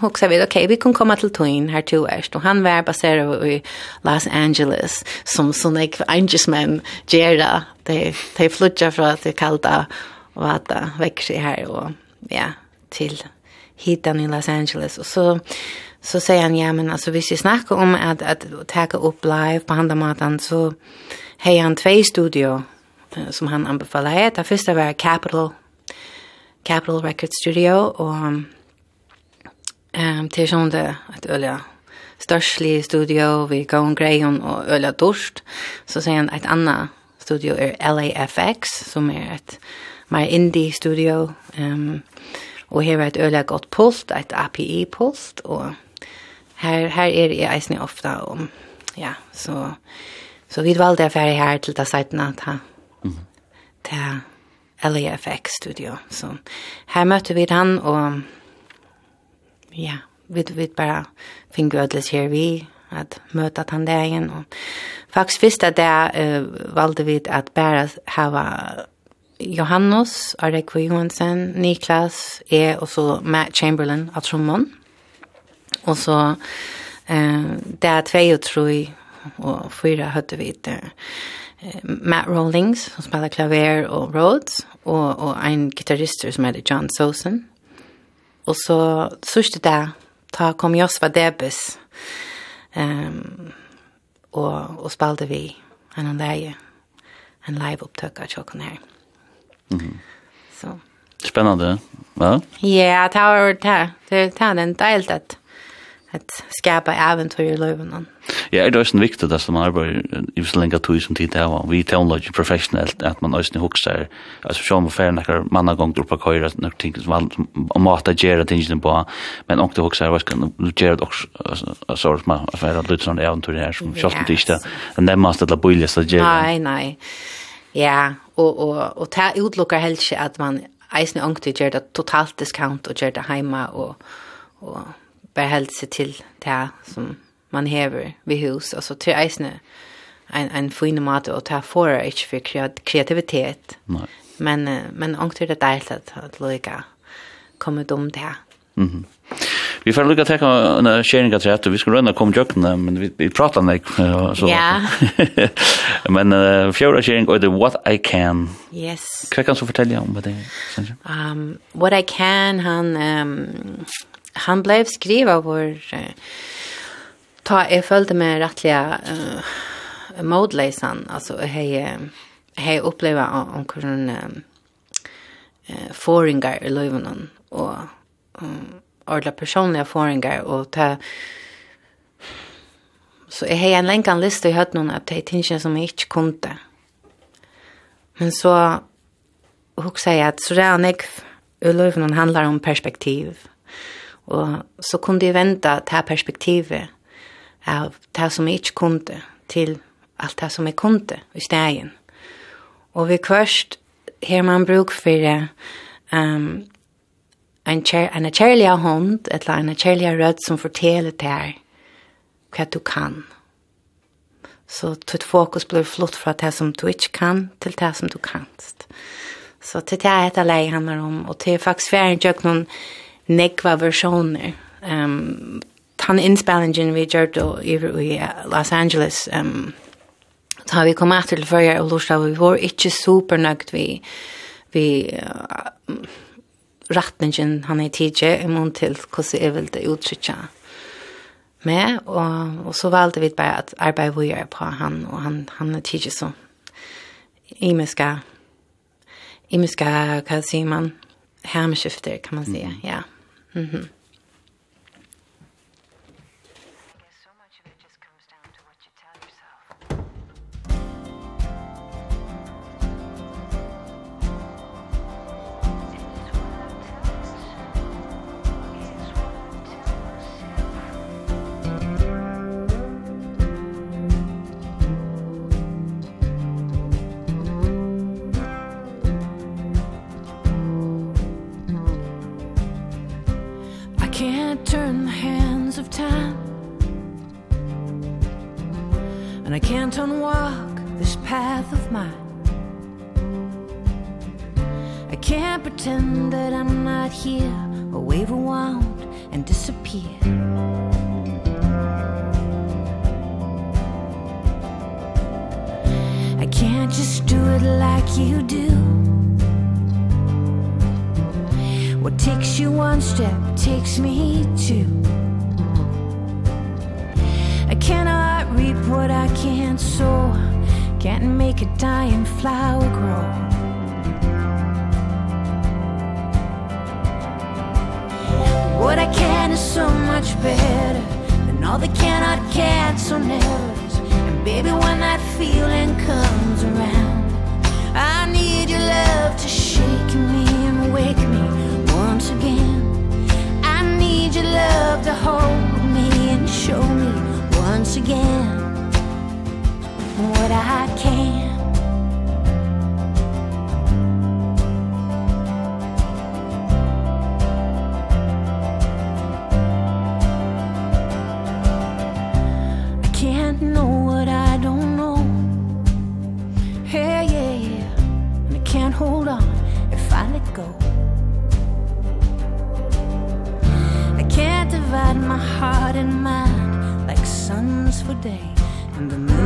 hukser vi, ok, vi kan komme til Twin her till erst, og han var baseret i Los Angeles, som sånne engelsmenn gjør det de, de flyttar fra at det er kaldt og at det vekker her og ja, til hitan i Los Angeles. Og så, så sier han, ja, men altså, hvis jeg snakker om at, at takke opp live på handamaten, så har han tve studio som han anbefaler. Det første var Capital, Capital Record Studio, og um, til sånn det at øye størslig studio, vi går en grei og øye dorsk. Så sier han et annet studio er LAFX, som er et mer indie-studio. Um, og her er et øyelig godt pult, et API-pult, og her, her er jeg eisne ofta om, ja, så, så vi valgte jeg ferdig her til det seitene, ha. mm. ta LAFX-studio. Så her møtte vi han, og ja, vi, vi bare finner ødeles her vi, att möta han där igen och faktiskt första det eh, valde vi att bara ha Johannes, Arekve Johansen, Niklas, E och så Matt Chamberlain av Trommon. Och så eh, där två och tre och fyra hade vi det. Matt Rawlings som spelar klaver och Rhodes och och en gitarrist som heter John Sosen. Och så sist där ta kom Josva Debes Um, og, og spalte vi en leie, en live opptøk av tjokken her. Mm. Så. spennande, va? Ja, det var det. Det var en deilig at att skapa äventyr i livet. Ja, det är också viktigt att man arbetar i så länge tog som tid det var. Vi teologer professionellt att man också huxar alltså så man får några manna gång upp på köra några ting som allt och mata gera tingen på men också huxar vad ska du gera också så man affär att lutsa äventyr här som just det inte. Men det måste det bli så gera. Nej, nej. Ja, och och och ta utlockar helst att man eisen ångte gjør det totalt discount og gjør det heima og, og bara helt sig till det som man häver vid hus. Alltså till eisne en, en fin mat och ta här får för kreativitet. Nej. Men, men ångt det dejligt att, att lycka komma om det Mhm. Mm. Vi får lukka teka en sharing av trett, og vi skal rønna kom jøkkene, men vi, vi pratar nek. Så. Ja. men uh, fjorda sharing, og det What I Can. Yes. Hva kan du fortelle om det? Um, what I Can, han... Um, han blev skriva vår ta jag följde med rättliga uh, modlejsan alltså hej hej uppleva om kun eh foringar i Lövenon och um, ordla personliga foringar och ta så jag har en länkan lista i hört någon att det är som jag inte kunde. Men så hugsa jag att så där nek Ulöven handlar om perspektiv Og så kunde jeg vänta det här perspektivet av det som jag inte kunde till allt det som jag kunde i stegen. Og vi kvørst her man bruk for um, en, kjær, en kjærlig hånd, eller en kjærlig rød som forteller til her hva du kan. Så ditt fokus blir flott fra det som du ikke kan til det som du kanst. Så til det er et leie handler om, og til faktisk være en noen nekva versjoner. Um, tan innspillingen vi gjør da i, i Los Angeles, um, da vi kom etter til førre og lort vi var ikke supernøgt vi, vi uh, retningen han er tidlig i mån til hvordan jeg vil det uttrykke med, og, og så valgte vi bare at arbeid vi gjør på han, og han, han er tidlig så imiska, imiska, hva sier man, hermeskifter, kan man si, säga, ja. Mm. Mhm. Mm walk this path of mine. I can't pretend that I'm not here. A wave around and disappear. I can't just do it like you do. What takes you one step takes me two. what I can't sow. Can't make a dying flower grow. What I can is so much better Than all the cannot cancel never And baby when that feeling comes around I need your love to shake me and wake me once again. I need your love to hold me and show me once again what I can. I can't know what I don't know. Hey yeah yeah. And I can't hold on if I let go. I can't divide my heart and mind like suns for day and the moon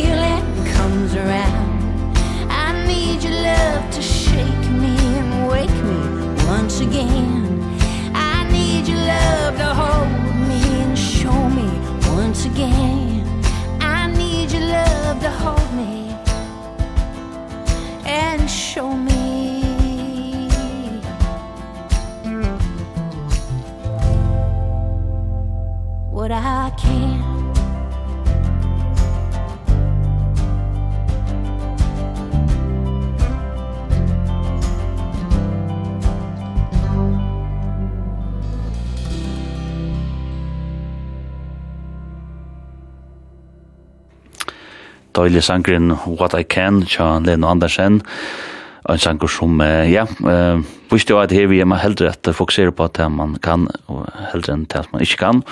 feeling comes around. I need your love to shake me and wake me once again. I need your love to hold me and show me once again. I need your love to hold me and show me. What I can døylig sangren What I Can, tja Leno Andersen, en sanger som, ja, visste jo at her vi er man heldre at fokusere på at man kan, og heldre enn at man ikke kan,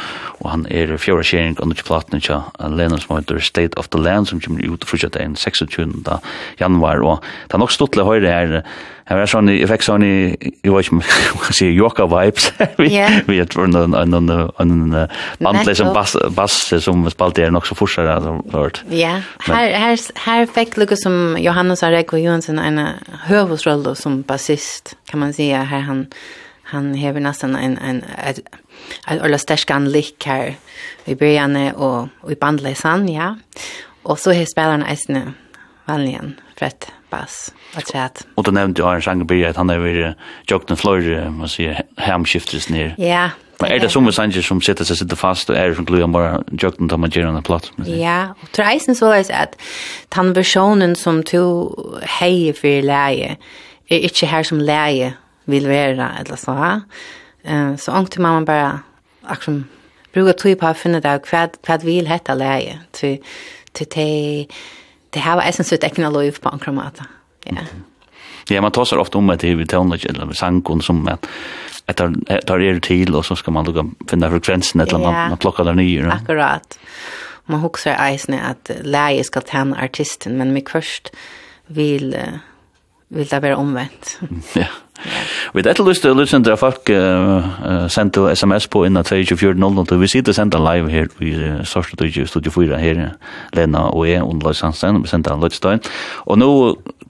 og han er fjorda skjering og nødvendig platen ikke Lena som heter State of the Land, som kommer ut fortsatt den 26. januar, og det er nok stortlig høyre her, Jeg var sånn, jeg fikk sånn i, jeg vet ikke om jeg kan si, joka vibes. Vi er en bandle som bass bass som spalte er nok så forsere. Ja, her fikk Lukas som Johannes Arek og Johansson en høvesrolle som bassist, kan man man säga här han han har nästan en en ett ett eller stärskan lik här i början och, och i bandlesan ja och så har spelarna äsna vanligen frätt bass och trätt. Och då nämnde jag en genre att han är vid Jokten Florida, man säger hemskiftes ner. Ja, Men er det som sanger som sitter seg sitter fast og er som gluer bare jøkken til man gjør en platt? Ja, og tror eisen så er at den versjonen som to heier for leie, er ikke her som leie vil være, eller så. Uh, så ångte mamma bare, akkurat bruker tog på å finne det, hva, hva vil hette leie, til, til det, det her var jeg synes ut ekne lov på en måte. Ja. Ja, man tar ofta om at det er tonlag eller med sangon som at at tar er til og så skal man lukka finna frekvensen eller yeah. man, man plockar der nye. Ja. Akkurat. Man hugsar eisne at leie skal tjene artisten, men mig først vil vil det være omvendt. ja. Vi det lyst til lyst til folk uh, sendte sms på innan 24.00 og vi sitter sendt live her i uh, Sørste Studio 4 her Lena og jeg, og Lars Hansen, vi sendte en løtstøy og nå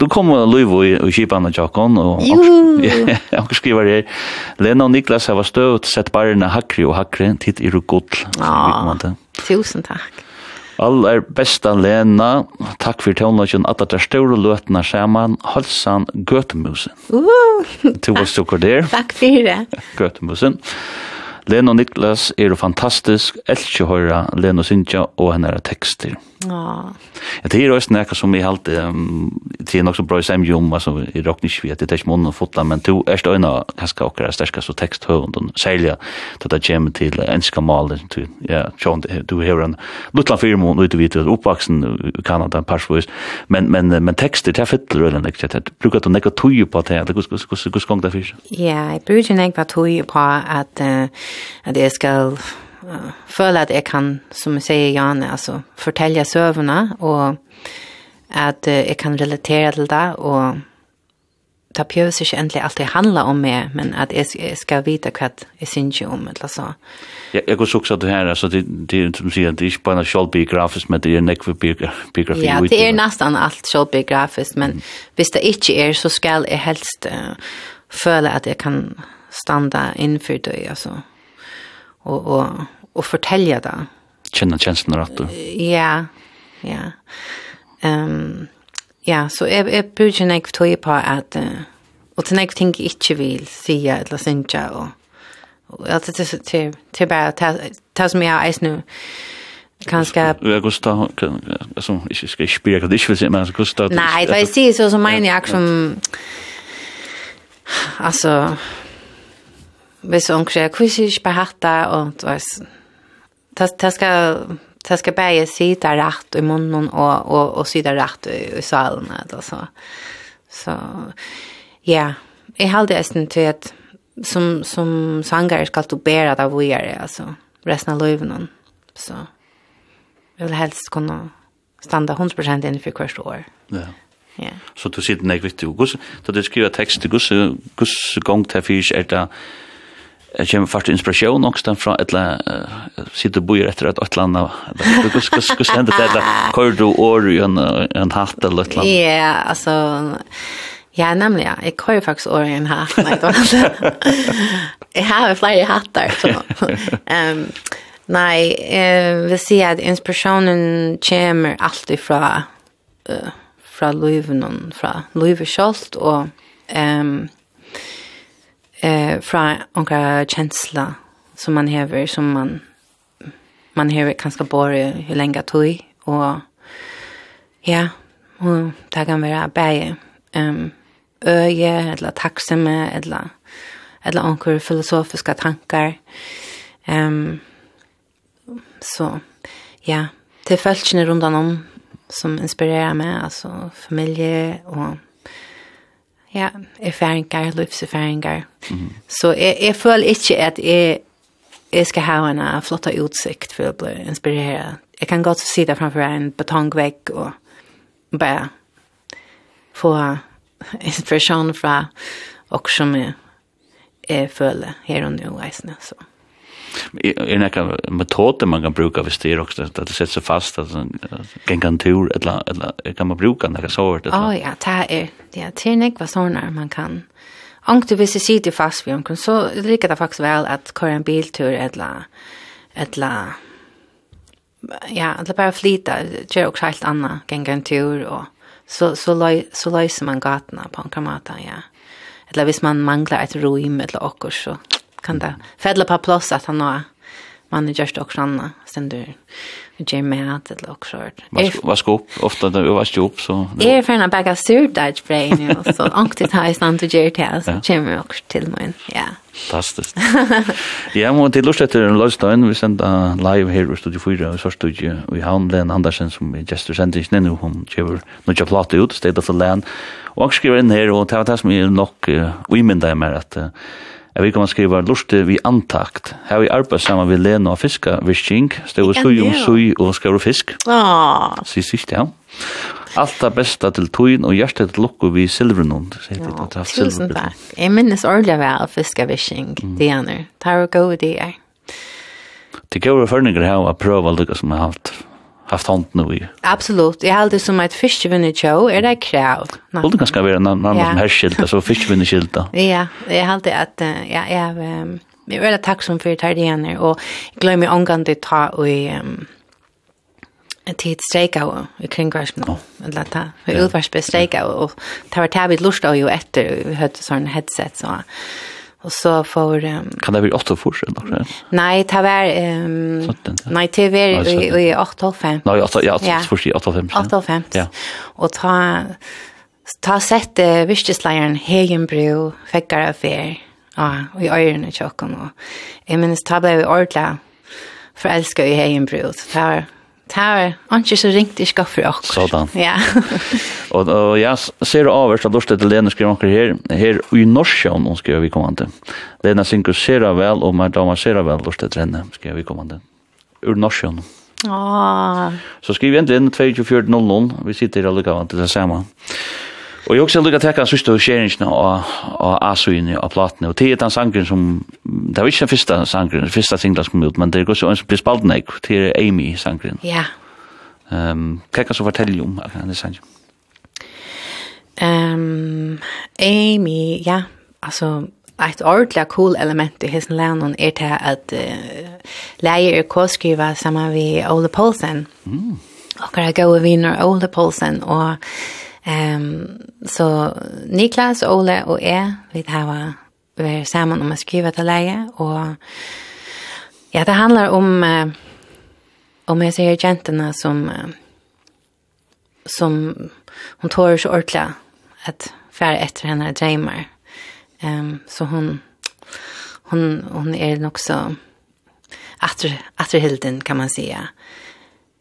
du kommer Løyv i, i Kipan og Jakon og jeg skriver her. Lena og Niklas har støvt sett barna hakri og hakri titt i rukodl Tusen takk. All er besta Lena. Takk for tonlagen. Alla der store løtene sammen. Halsan Gøtemusen. Uh, to var stukker der. Takk for det. Gøtemusen. Lena og Niklas er fantastisk. Elkje høyre Lena Sintja og henne tekster. Ja. Ja, det är ju snäcka som i halt um, det är också bra sam jum alltså i rocknish vet det är mun och fotla men du är stå ena kaska och det stärka så text hund och sälja det gem till enska mal till ja John du hör en lilla firma och nu vet du uppvuxen i Kanada passvis men men men text det fyller eller något det brukar du neka tuju på det det kus kus kus gång där fisk. Ja, jag brukar neka tuju på att att det ska uh, føle at jeg kan, som jeg sier Janne, altså fortelle søvnene, og at uh, jeg kan relatere til det, og det behøver ikke endelig alltid handla om meg, men at jeg, jeg skal vite hva jeg synes om, eller så. Ja, jeg kunne også det her, altså det, det er som sier, det er ikke bare selvbiografisk, men det er nekve biografi. Ja, det er nesten alt selvbiografisk, men mm. hvis det ikke er, så skal jeg helst uh, føle at jeg kan standa innenfor det, altså og, og, og fortelle det. Känna känslan rett då. Ja. Ja. Um, ja, så jeg, jeg bruker ikke nekv tog på at uh, og til nekv ting jeg ikke vil si eller synja og, og att det til, til, til bare ta ta som jeg har eis nu kanske Augusta alltså ich ska spela det ich vill säga men Augusta Nej, det är så som menar jag som alltså hvis hon kräver kusish på hatta och vad det det ska det ska bäge sida rätt i munnen och och och sida rätt i, i salen alltså. Så ja, jag hade ästen till att som som sangare ska du bära det vad gör det alltså resten av livet Så jag vill helst kunna standa 100% in hvert år. Ja. Ja. Så du sitter nek viktig. Gus, da du skriver tekst, gus, gus gong til fyrs er det Jeg kommer faktisk inspirasjon også fra et eller annet, sitter og bor etter et eller annet, hva stender det, eller kører du år i en, en hatt eller et eller annet? Ja, altså, ja, nemlig, ja. Jeg kører faktisk år i en hatt, nei, det var det. Jeg har flere hatter, så. Um, nei, jeg vil si at inspirasjonen kommer alltid fra, uh, fra løyven, fra løyven selv, og... Um, eh från några känsla som man häver som man man hever kanskje bare hur lenge tog och ja og det kan være bäge ehm øye eller tacksamma eller eller onkur filosofiska tankar ehm så ja det følelsene runt om som inspirerar mig alltså familje och Ja, erfaringar, livserfaringar. Mm -hmm. Så jeg, jeg føler ikke at jeg, jeg skal ha en flott utsikt for å bli inspireret. Jeg kan godt sitte framfor en betongvegg og bare få inspirasjon fra og som jeg, jeg føler her og nå, eisne, så är nekka metoder man kan bruka för det också att det sätts fast att en kan tur eller eller kan man bruka nekka sort eller Ja ja, det är det er nek vad såna man kan. Om du vill se det fast vi omkring, så lika det faktiskt väl att köra en biltur eller eller ja, eller bare flyta, kör også helt annan, gänga en tur och så så løy, så løyser man gatene på en kamata, ja. Eller hvis man manglar et rum eller okkur, så kan det fälla på plass at han har man är just också anna sen du jag med att det också vart vad skop ofta det var skop så är för en bag av surdage brain så anktigt här stand till JT så kommer också till min ja. fantastiskt ja. Men det lust efter en lösning vi sända live här i studio 4 så studio vi har Len Andersen som är just sända in nu hon kör nu jag platta ut state of the land. Och skriver in här och tar det som är nog vi men det är mer uh, Jeg vil komme skriva lustig vi antakt. Her vi arbeid sammen med Lena og Fiska, Visking, stod sui om sui og skrev fisk. Ah. Sist ikke, ja. Alt det beste til tøyen og hjertet til lukko vi silvernund. Ja, Tusen takk. Jeg minnes ordelig vel Fiska, Visking, mm. Dianer. Tar og gode dier. Det går førninger her å prøve å lykke som jeg har hatt haft hånd hånden i. Absolut. Jag har alltid som ett fiskevinnertjå är det krav. Det borde ganska vara någon annan som härskylta, så fiskevinnerskylta. Ja, jag har alltid att ja, jag är väldigt tacksam för italiener och glömmer omgående ta och til et streika og i græsken og lata for ulvarsbe streika og det var tævig lust og jo etter vi hørte sånn headset så Og så för um, Kan det bli 8 forskjell då? Nei, det var ehm um, Nei, det var i 8.5. Nej, 8 ja, Ja. 8 forskjell 8.5. 8.5. Ja. Og ta ta sett uh, virkesleiren Hegenbro fäckar affär. Ja, og i øyrene tjokken. Og, jeg minnes, ta ble vi ordentlig förälskad i Hegenbro. Så det var Det er ikke så ringt i skaffer akkur. Sådan. Ja. og, og jeg ser det avhørst at Lorsted til Lene skriver akkur her, her i Norsjøen, hun skriver vi kommande. Lene synker ser vel, og mer damer ser vel Lorsted til henne, skriver vi kommande. Ur Norsjøen. Åh. Så skriver vi egentlig inn 24.00, vi sitter her og lukker til det samme. Ja. Og jeg også lukket tekka sørste siste skjeringen og, av Asuini av platene, og det er den sangren som, det var ikke den første sangren, den første singla som kom ut, men det er også en som blir spalt nek, det er Amy sangren. Ja. Um, hva kan du fortelle om denne sangren? Um, Amy, ja, altså, Et ordentlig cool element i hessen land er til at uh, läger är korskriva sammen vi Ole Poulsen. Mm. Och er gode viner Ole Poulsen, og Um, så Niklas, Ole og jeg, vi har vært sammen om å skrive til leie, og ja, det handler om, uh, om jeg ser jentene som, uh, som hon tårer så ordentlig at færre efter henne dreimer. Um, så hun, hon hon är er nog så atterhilden kan man säga.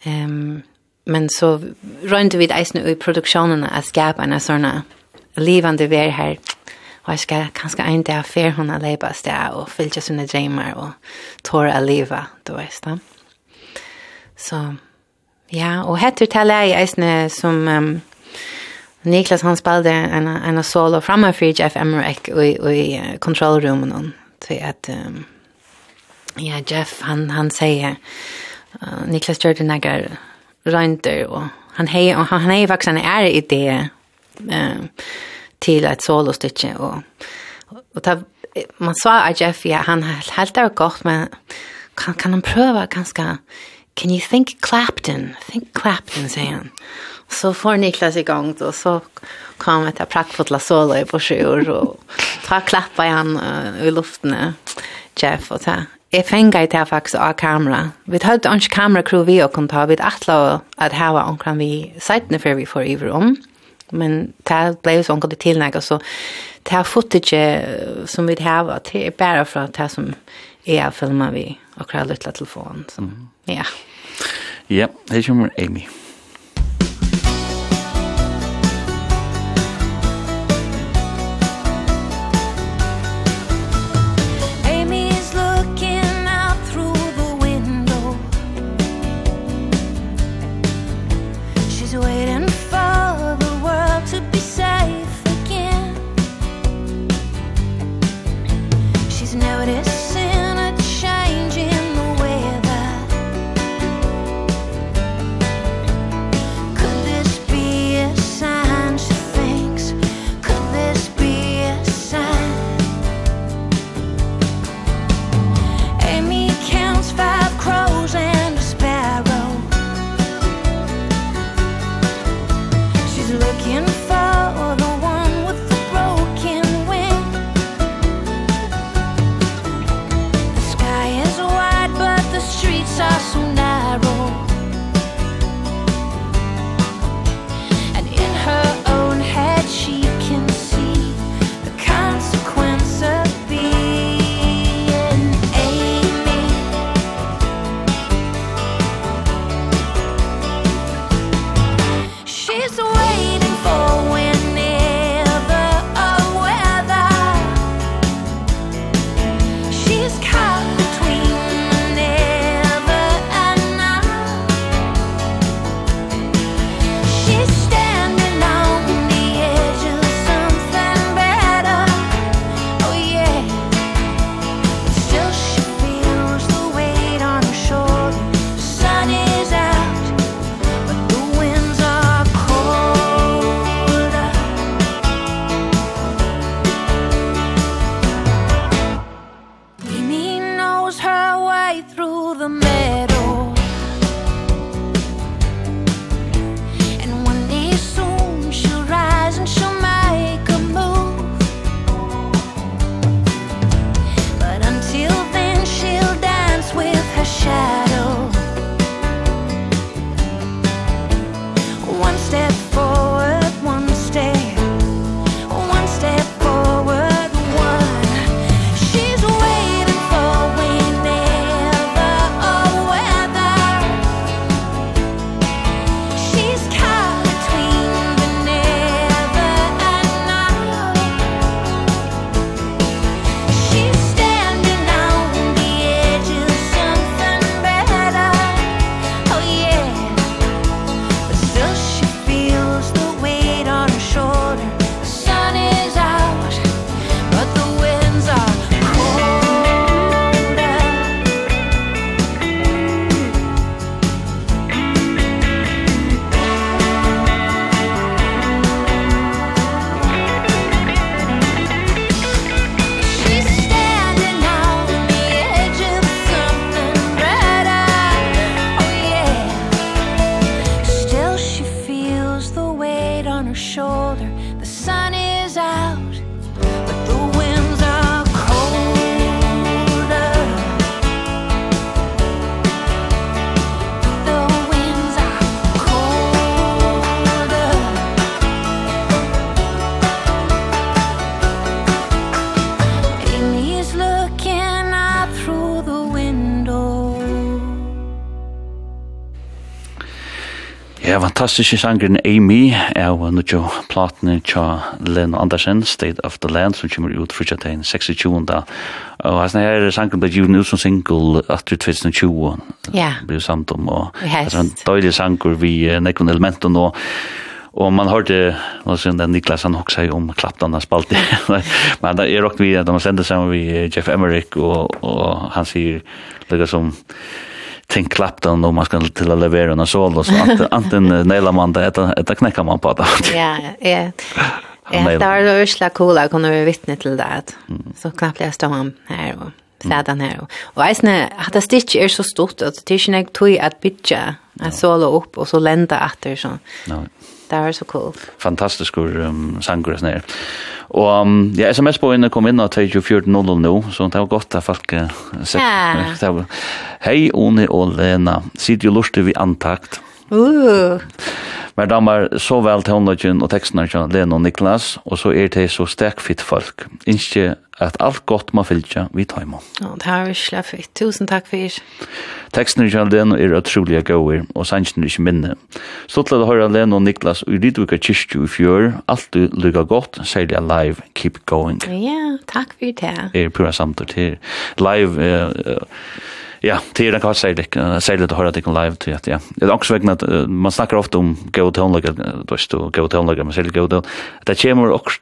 Ehm um, men så rönte vi det eisen i produktionen att skapa en sån livande vär här. Och jag ska kanske en dag för hon att leva där och fylja sina drömmar och tåra att leva, du vet det. Så, ja, og heter det jeg eisne som um, Niklas han spelade en, en solo framme for Jeff Emmerich i, i uh, kontrollrummen. til at um, ja, Jeff han, han sier uh, Niklas gjorde några Reinter och han hej och han hej faktiskt en är idé eh till ett solo stycke och och ta man sa att Jeff ja han helt där gott men kan kan han pröva ganska can you think Clapton? Think Clapton säger han så får Niklas igång då så kom ett praktfullt solo på sju och ta klappa han uh, i luften Jeff och ta Jeg fengar det faktisk av kamera. Vi tar ikke ikke kamerakro vi og kunne ta, vi atla at var omkring vi seitene før vi får iver om. Men det ble så omkring det tilnæg, så det her footage som vi hava, det er bare fra det som jeg filmer vi akkurat lytla telefon. Så, ja. Ja, her kommer Amy. fantastiske sangren Amy av Nujo Platne tja Len Andersen, State of the Land, som kommer ut fritja til 26. Og hans her sangren ble givet ut som single etter 2020. Ja. Ble jo samt om, og det er en døylig sanger vi nekvun elementen, og Og man hørte, og så den Niklas han også om klappan han spalte. Men er råkte vi at han sender sammen med Jeff Emmerich, og, og han sier, lukka som, ting klappan om man ska till att leverera en sol och så att antingen nailar man det eller eller knäcker man på det. Ja, ja. Ja, det var ju slag coola kunna vi vittne till det. Så knappt jag läste han här och sædan her. Och eisne, att det stitch är så stort, att det är inte nek tog att bytja en solo upp och så lända atter sånn. No. Det var så cool. Fantastisk um, sanger og sånn Og um, ja, sms på inne kom inn av 24.00 nå, så det var godt at folk uh, sett. Ja. Hei, Oni og Lena. Sitt jo lustig vi antakt. Uh. Men damer så vel til håndløgjen og tekstene til Lena og Niklas, og så er det så stekfitt folk. Innskje at alt godt må fylltja vi tar imot. Ja, det har vi slett Tusen takk for. Tekstene til Lene er utrolig gode, og sannsyn er ikke minne. Så til å høre Lene og Niklas i Lidvika kyrkju i fjør, alt du lykker godt, særlig live, keep going. Ja, takk for det. Er pura samtidig til Live, uh, uh, Ja, det är det kan særlig det säga det höra det kan live til, att ja. Det är också vägna man snakker ofte om go to like vet, står go to like man säger go. Det kommer også,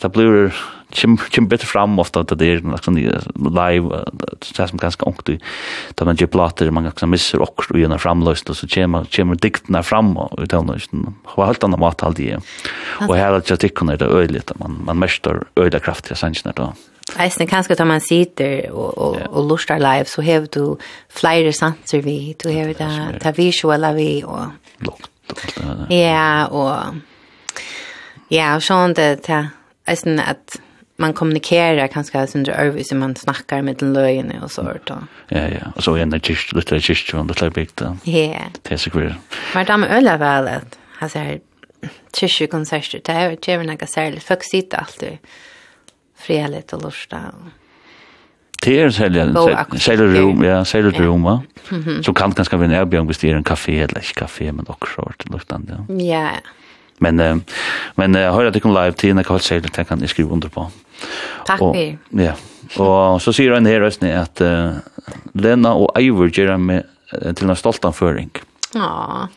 det blir chim chim bit fram ofta att det är liksom live det som ganska ångt, då man ju plater, man kan missa och och gärna framlöst och så kommer chim diktna fram och utan något vad helt annat mat allt det. Och här att jag tycker det är öligt man man mästar öda kraft i sängen då. Eisen, kanskje tar man sitter og, og, ja. og lustar live, så hever du flere sanser vi, du hever det ta visuella vi, og... Ja, og... Ja, og sånn det, ta, eisen at man kommunikerer kommunikerar kanske sin över som man snakker med den løgene og sånt. Og. Ja ja, och så är det just lite just från det like då. Ja. Det är så kul. Men de ölla väl att alltså här tjusje konserter det er jo ikke noe særlig, folk sitter alltid freligt och lusta. Det är säljer säljer rum, ja, säljer rum. va? Så kan ganska vara en erbjudning hvis det är en kafé eller inte kafé men också sort luktande. Ja. ja. Men men jag hörde att det kom live till när Karl säger att kan skriva under på. Tack vi. Ja. Och så säger han här rösten att Lena och Ivor gör med till en stoltan föring. Mm Ja.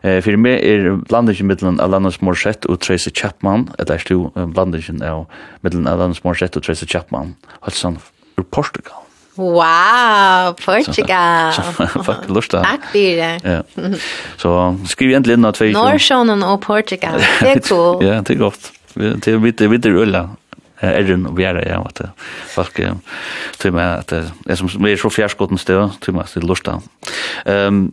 Eh för mig är blandningen mellan Alanis Morissette och Tracy Chapman, eller är det blandningen av mellan Alanis Morissette och Tracy Chapman, alltså ur Portugal. Wow, Portugal. Fuck lusta. där. Tack för det. Ja. Så skriv egentligen något för Norrshonen och Portugal. Det är cool. Ja, det är gott. Det är lite lite ölla erren og vera ja at folk tror meg att det är som vi är så fjærskotten stø tøy meg det lusta. Ehm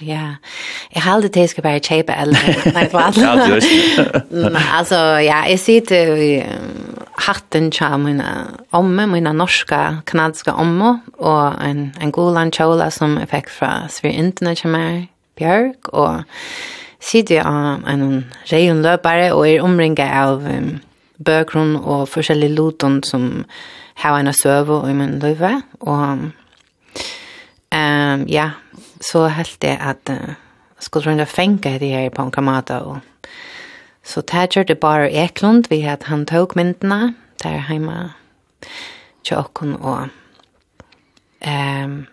ja. Jeg har aldri til skal bare kjøpe eller nei, for alt. Ja, just. altså, ja, jeg sitter i hatten til mine omme, mine norske, kanadiske omme, og en, en god landkjøla som jeg fikk fra Svir Internet til meg, Bjørk, og sitter av en reion løpare, og er omringet av um, bøkron og forskjellige loton som har en søve og i min løyve, og um, ja, så helt det at uh, skulle runde fänka det her på en kamata og så tager det bare Eklund. Vi hade han tog myndene der hemma tjocken och ehm um,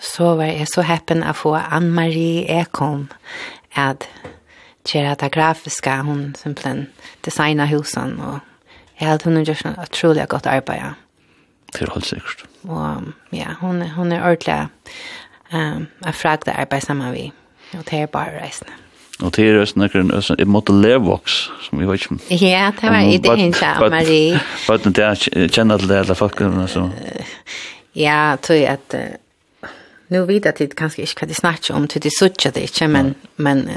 så var jeg så happen å få Ann-Marie Ekholm at göra det grafiska hun simpelthen designa husen och jag hade hon gjort ett otroligt gott arbete. Det er helt sikkert. Og ja, hon, hon är ordentlig um, jeg fragde arbeid sammen vi, og det er bare reisende. Og det er også nøkker en måte levoks, som vi vet ikke. Ja, det var ideen til Marie. Hva er det jeg kjenner til det, eller folk? Ja, tror jeg at nu vet jag det kanske inte kan det snacka om till det såch det inte men men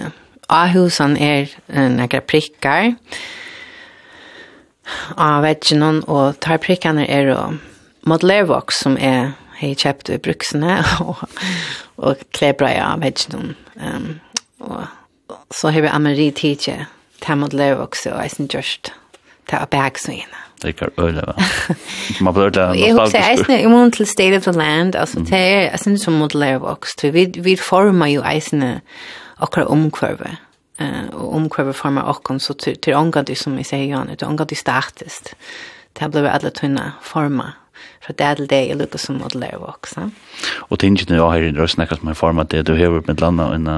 Ahusan är några prickar av vetchen och tar prickarna är då modlervox som är hei kjøpt i bruksene, og, og klebra jeg av hedgen. Um, og, så har vi Amari tidje, til mot løv også, og jeg synes just, til å bæg så inne. Det er øyne, va? Man blir det nostalgisk. Jeg husker, jeg synes, i mån til State of the Land, altså, det er, jeg synes som mot løv også, vi, vi former jo eisene akkurat omkvarve, eh och omkvarve former och så till ångat som vi säger ju nu, till ångat det blir Det blev alla tunna former fra det til det er lukket som modellerer voksa. Og til ingen jeg har i røsten akkurat med form at det du har med landa enn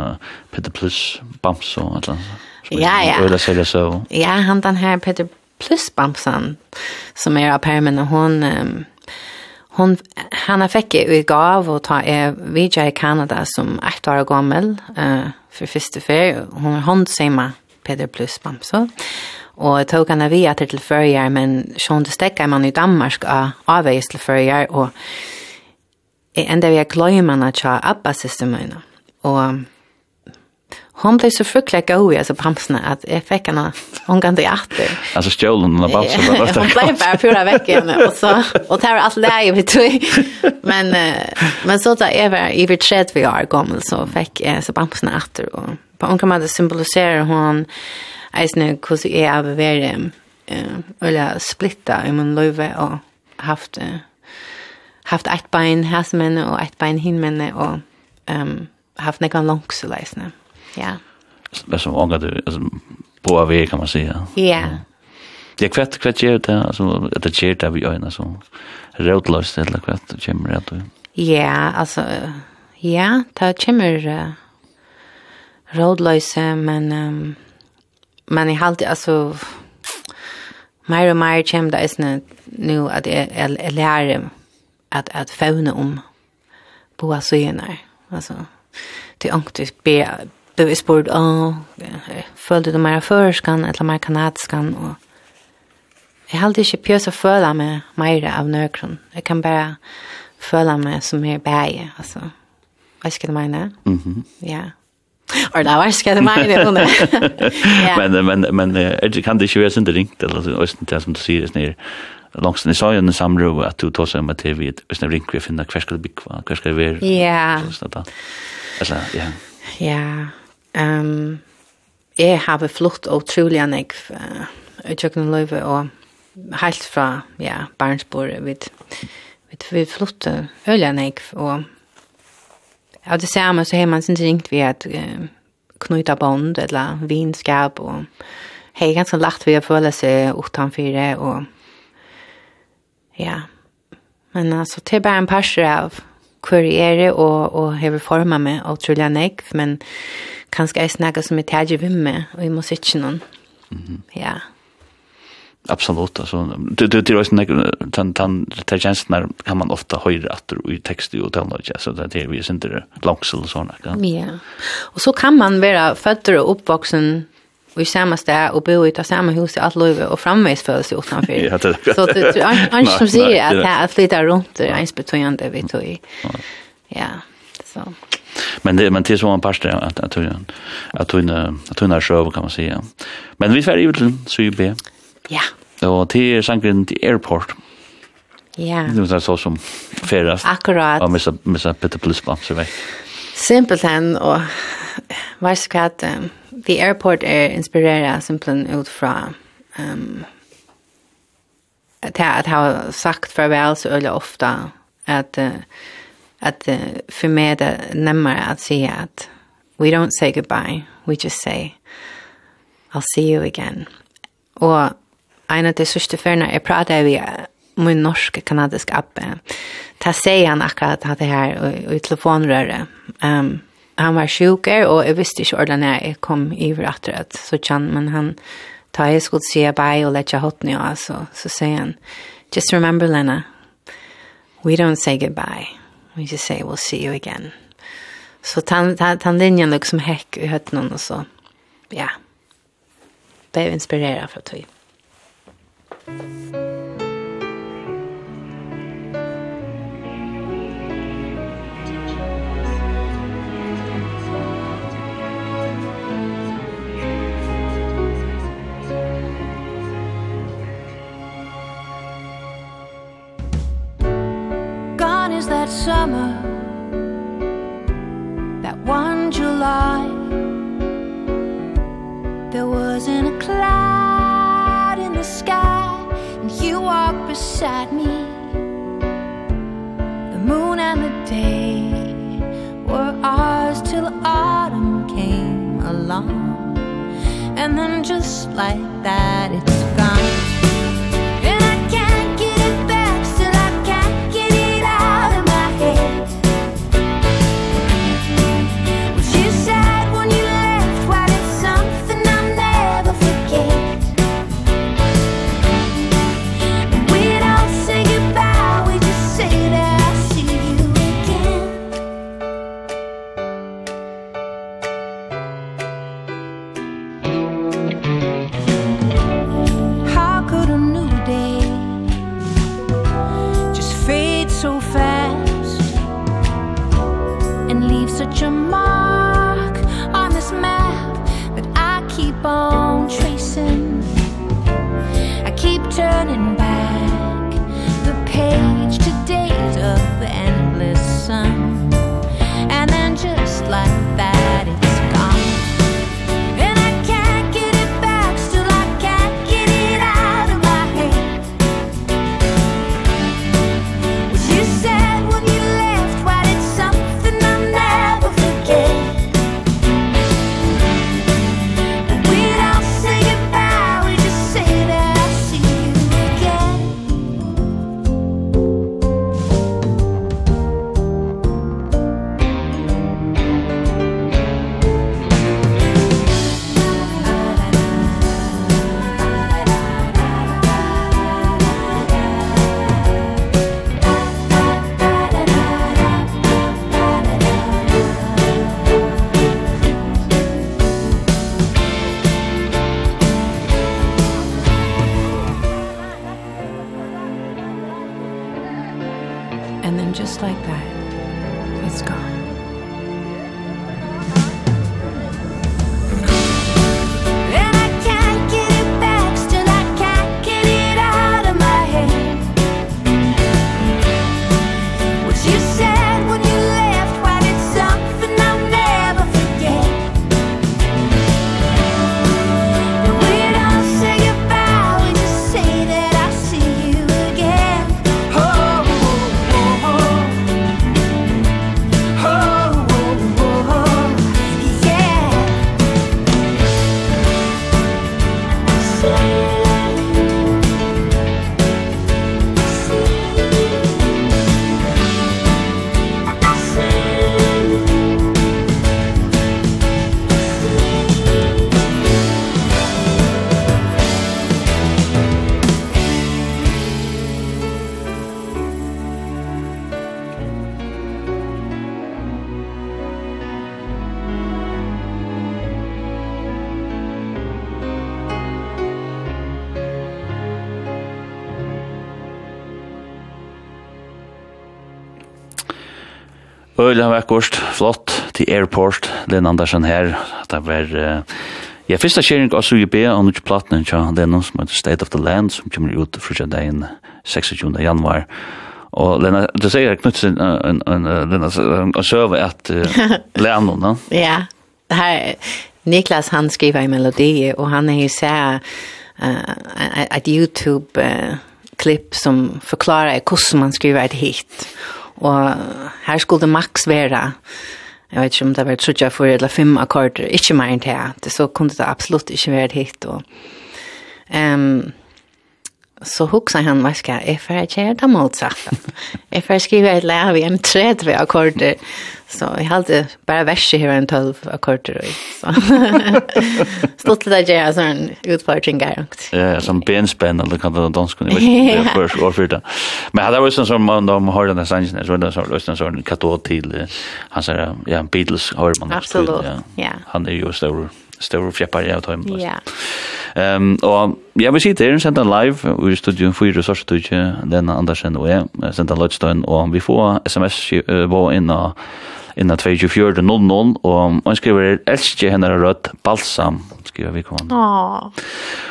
Peter Plus, Bams og et eller annet. Ja, ja. Øyla seg så. Ja, han den her Peter Plus Bamsan som er av permen og hun... Um, hon han har fick i gav och ta är VJ Canada som ett år gammal eh för första fär hon har säger Peter Plus Bamso Og jeg tok henne via etter til førjer, men sånn det stekker man i Danmark av avveis til førjer, og jeg enda vi er kløymene til Abba-systemene. Og hon blev så fruktlig god i alltså pamsna att jag fick henne hon kan inte åter. Alltså stjålen hon bara så bara. Hon blev bara fyra veckor och så och var allt läge vi tog. Men men så där över i vart tredje vi är gammal så fick jag så pamsna åter och på hon kan man symbolisera hon eisne så är av vært eh eller splitta i mun löve och haft uh, haft ett bein hæsmenne och ett bein hinmenne och ehm haft nekkan langsel eisne. Ja. Det som ångar du, altså, på av kan man säga. Ja. Det är kvart kvart ger det alltså att det ger det vi öarna så rotlöst eller kvart kommer det då. Ja, alltså ja, ta kommer uh, rotlöst men um, men jag halte, alltså mer och mer kommer det är nu att jeg, jeg jag lär att, att fauna om båda synar. Alltså, det är ångte be du er spurt, åh, følte du mer førskan, eller mer kanadskan och jag halte ikke pjøs å føle mig mer av nøkron. Jag kan bara föla mig som är bäge, alltså. Hva skal du mene? Mm -hmm. Ja. Or da var skal det meg det under. Men men men det kan det ju vara sånt ringt eller så östen där som du ser det långs den så den samro att du tar sig med TV och sen ringt vi finna kvar ska det bli kvar kvar ska det vara. Ja. Alltså ja. Ja. Ehm jeg har flukt otroligt enn jeg i tjøkken løyve og helt fra ja Barnsborg vid Vi vi flutte Ölanäck och Ja, det samma så har man sin ringt vid att uh, knyta bond eller vinskap och hej ganska lätt vi att följa sig utanför och ja. Men alltså det är bara en parser av kuriere och och hur forma med otroliga nek men kanske är snacka som ett tagevim med och i musiken. Mhm. Ja. Absolut alltså det det det är ju tan tan det känns när kan man ofta höra att i text och tal så där det är ju inte långs och såna kan. Ja. Och så kan man vara född och uppvuxen i samma stad och bo i ett samma hus i allt liv och framvis för sig utanför. ja, det, så det är han som säger att det här flyttar runt är ens betydande vi tog i. Ja, så. Men det men det är så en pastor att att att att att att kan man säga. Men vi färdig ut till Syrien. Ja. Og til sangren til Airport. Ja. Det var så som ferast. Akkurat. Og missa, missa Peter Plisbam, så vei. Simpelt hen, og vars hva at um, The Airport er inspireret simpelthen ut fra um, at jeg, at jeg har sagt farvel så øyelig ofte at, uh, at uh, for meg det er nemmere at si at we don't say goodbye, we just say I'll see you again. Og en av de sørste førene jeg pratet vi min norske kanadisk appe. Ta sier han akkurat at det her i telefonrøret. Um, han var sjuker, og jeg visste ikke hvordan jeg kom i etter at så kjenn, men han tar jeg skulle si bye og lette hotne, ned. så, så sier han, just remember, Lena, we don't say goodbye. We just say we'll see you again. Så tan, tan, tan linjen liksom hekk i høttene, og så, ja, ble inspireret fra tog. Gone is that summer That one July. There wasn't a cloud you walk beside me. The moon and the day were ours till autumn came along. And then just like that it's like that. øyla vekkort, flott, til airport, Len Andersen her, det var, uh, ja, første kjering av Suje B, og nukje platen, tja, Lennon, som heter State of the Land, som kommer ut frutja dagen 26. januar, Og Lena, du sier Knutsen, en, en, en, Lena, en søve at uh, Lennon, no? ja, det her, Niklas, han skriver en melodi, og han er jo sær, uh, et YouTube-klipp uh, som forklarer hvordan man skriver et hit. Og her skulle Max maks være, jeg vet ikke om det var trutja for eller fem akkorder, ikke mer enn det. Så kunne det absolutt ikke være hit. Og, um, så huxar han vad ska jag för att göra det motsatta. Jag för skriva ett lära vi en träd vi akkorder. Så jag hade bara verser här en 12 akkorder och så. Stått det där jag sån en utparting. Ja, som benspänn eller kan det danska ni vet för år för det. Men hade var sån som man de har den sangen så den så lösen sån katot till han säger ja Beatles har man. Absolut. Ja. Han är ju stor stor fjäppar jag tar emot. Ja. Ehm och jag vill sitta här sända live och i studion för resurser till den Andersen och jag sända Lodstein och vi får SMS var inna inna 2400 och man skriver älskar henne rött balsam skriver vi kommer Ja.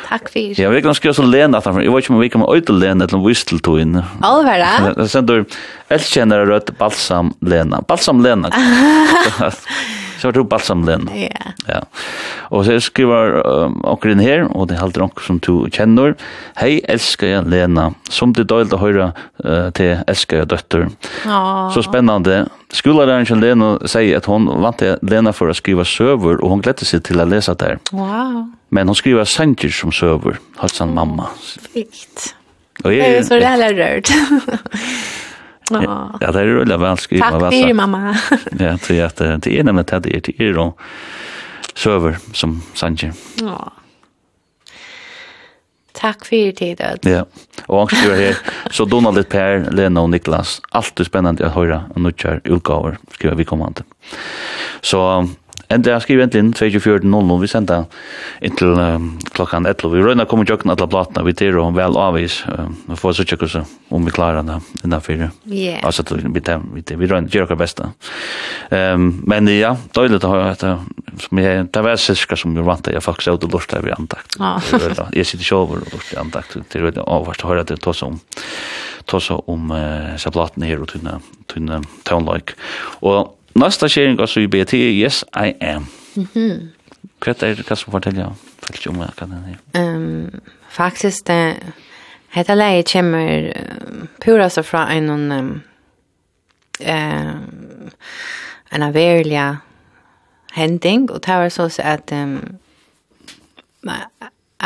Tack för. Jag vill gärna skriva så Lena att jag vet inte om vi kommer ut Lena eller Whistle to in. Allvar. Jag sänder älskar henne rött balsam Lena. Balsam Lena. så har balsam lena. Ja. ja. Og så skriver um, inn her, og det halter onker som du kjenner, Hei, elsker jeg Lena, som det døylt å høre uh, til elsker jeg døtter. Så spennende. Skolareren til Lena sier at hun vant til Lena for å skrive søver, og hun gledde seg til å lese der. Wow. Men hun skriver sanger som søver, hatt sin mamma. Fikt. Og jeg, så det er heller rørt. Ja, det är veldig vel skriva vad Tack för mamma. ja, til jag det det är nämligen at det er till er og server som sanger. Ja. Tack för tiden. Ja. Och angst du här. Så Donald Per, Lena och Niklas. Allt är spännande att höra och nu kör utgåvor. skriver vi komma. Så Enda jeg skriver skrivet inn 24.00, vi sender inntil um, klokkan 11. Vi røyna kommer tjøkken alle platene, vi tar og vel avvis, um, vi får så tjøkken så, om vi klarer det innenfor. Yeah. Altså, vi, tar, vi, tar, vi røyner, gjør dere beste. Um, men ja, døylig å høre etter, som jeg, det var siska som vi vant, til. jeg faktisk er ute og lort der vi antakt. Ja. jeg sitter ikke over og lort i antakt, det er veldig avvarst å høre det tås om tåsa om uh, seg platene her og tunne, tunne tånløyk. Og Nästa kjering også i BT, yes, I am. Mm -hmm. Hva er det, hva skal fortelle om? Følg ikke om hva den er. Um, faktisk, det, dette leie kommer pura så fra en um, uh, en verlig hending, og det var så at um,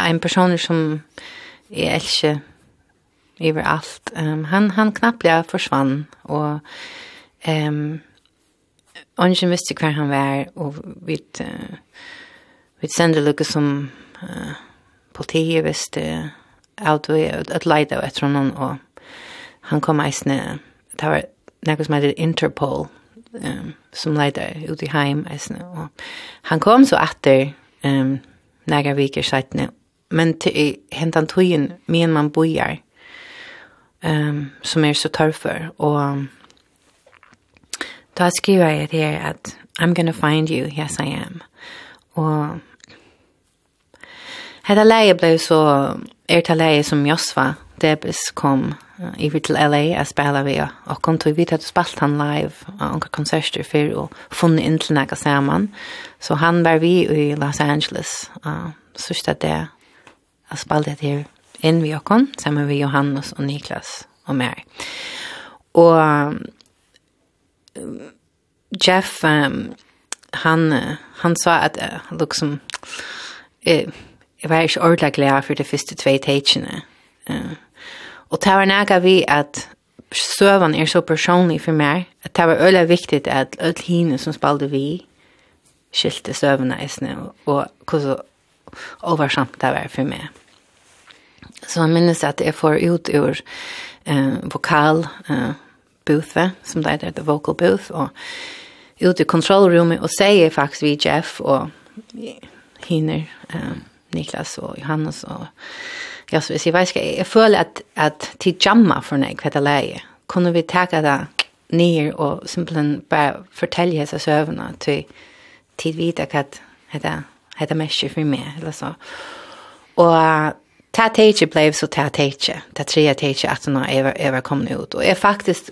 en person som jeg elsker iver alt, um, han, han knappliga forsvann, og um, Ongen visste hver han var, og vi uh, vi sendte lukket som uh, politiet visste at vi at leide av etter honom, og han kom eisne, det var noe som heter Interpol, um, som leide ut i heim eisne, og han kom så etter um, nægra viker seitne, men til hentan tøyen, men man bojar, um, som er så tørr for, og God skriver jeg her at I'm gonna find you, yes I am. Og Hetta leie blei så er ta leie som Josva Debes kom uh, i til LA a spela vi og kom til vi at spalt han live og onka konserter fyrir og funnet inn til nega saman. Så han var vi i Los Angeles uh, sørste det a spalt her inn vi okon saman vi Johannes og Niklas og mer. Og Jeff um, han han sa at uh, liksom eh jag var ikke ordentlig glad for de første tve tagerna. Uh, og det var nægget vi at søvann er så personlig for meg, at det var øyelig viktig at alle hine som spalte vi skilte sövna isne och og hvordan oversamt det var for meg. Så jeg minnes at jeg får ut ur uh, vokal uh, booth, som det heter, The Vocal Booth, og ut i control room og säger faktiskt vi Jeff och hinner eh, Niklas och Johannes och jag så jag vet jag föll att att till jamma för när kvätta vet läge kunde vi ta det ner och simpelthen bara fortälja sig sövna till tid vita att heter heter mesh för mig eller så. Och ta teitje blev så ta teitje. Ta trea teitje att när Eva Eva kom ut och är faktiskt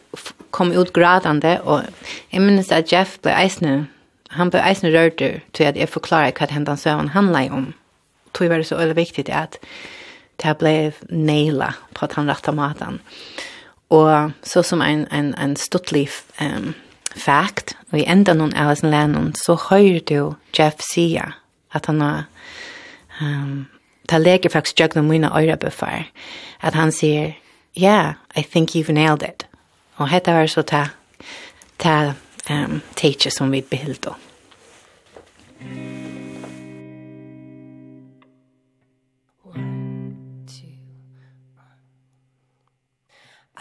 kom ut gradande och jag minns att Jeff blev eisne han blev eisne rörd till att jag förklarar vad händan han handlar om. Tog var det så väldigt viktigt att det blev naila på att han rätta maten. Och så som en en en stuttlig ehm um, fact och i ändan någon Alison Lennon så hör du Jeff säga att han har ehm um, ta leker faktisk jag mina öra at han sier, yeah, I think you've nailed it. Og hetta var så ta, ta um, teacher som vi behilt då.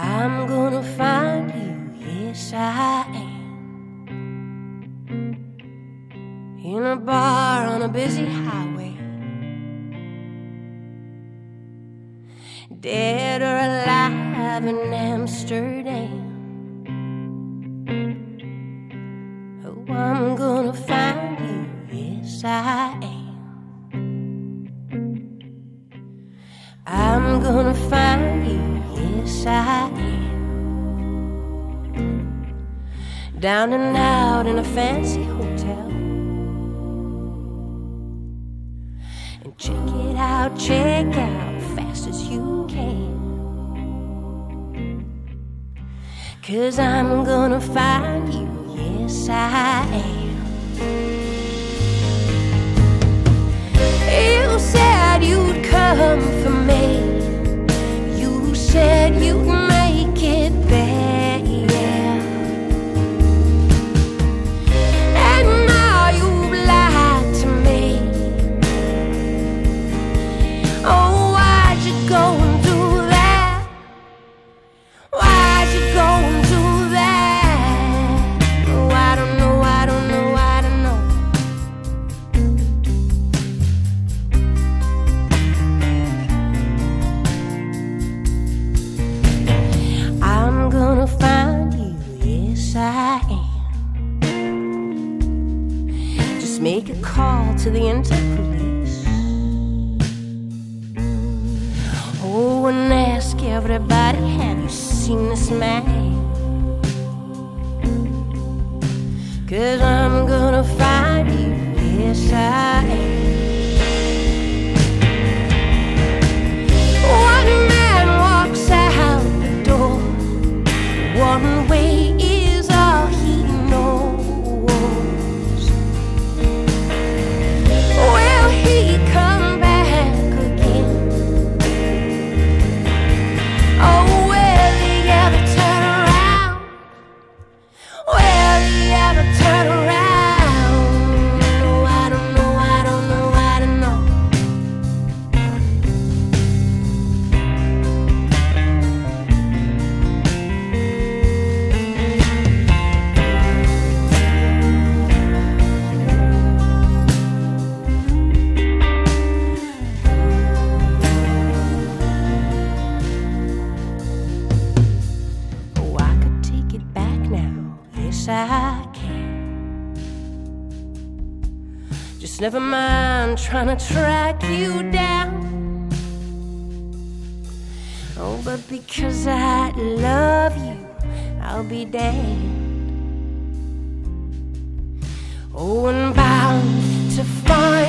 I'm gonna find you, yes I am In a bar on a busy highway dead or alive in Amsterdam. Oh, I'm gonna find you, yes I am. I'm gonna find you, yes I am. Down and out in a fancy hotel. And check it out, check out Cause I'm gonna find you, yes I am You said you'd come for me. You said you'd call to the interpolice Oh, and ask everybody, have you seen this man? Cause I'm gonna find you, yes I am Never mind trying to track you down. Oh, but because I love you, I'll be damned Oh, and bound to find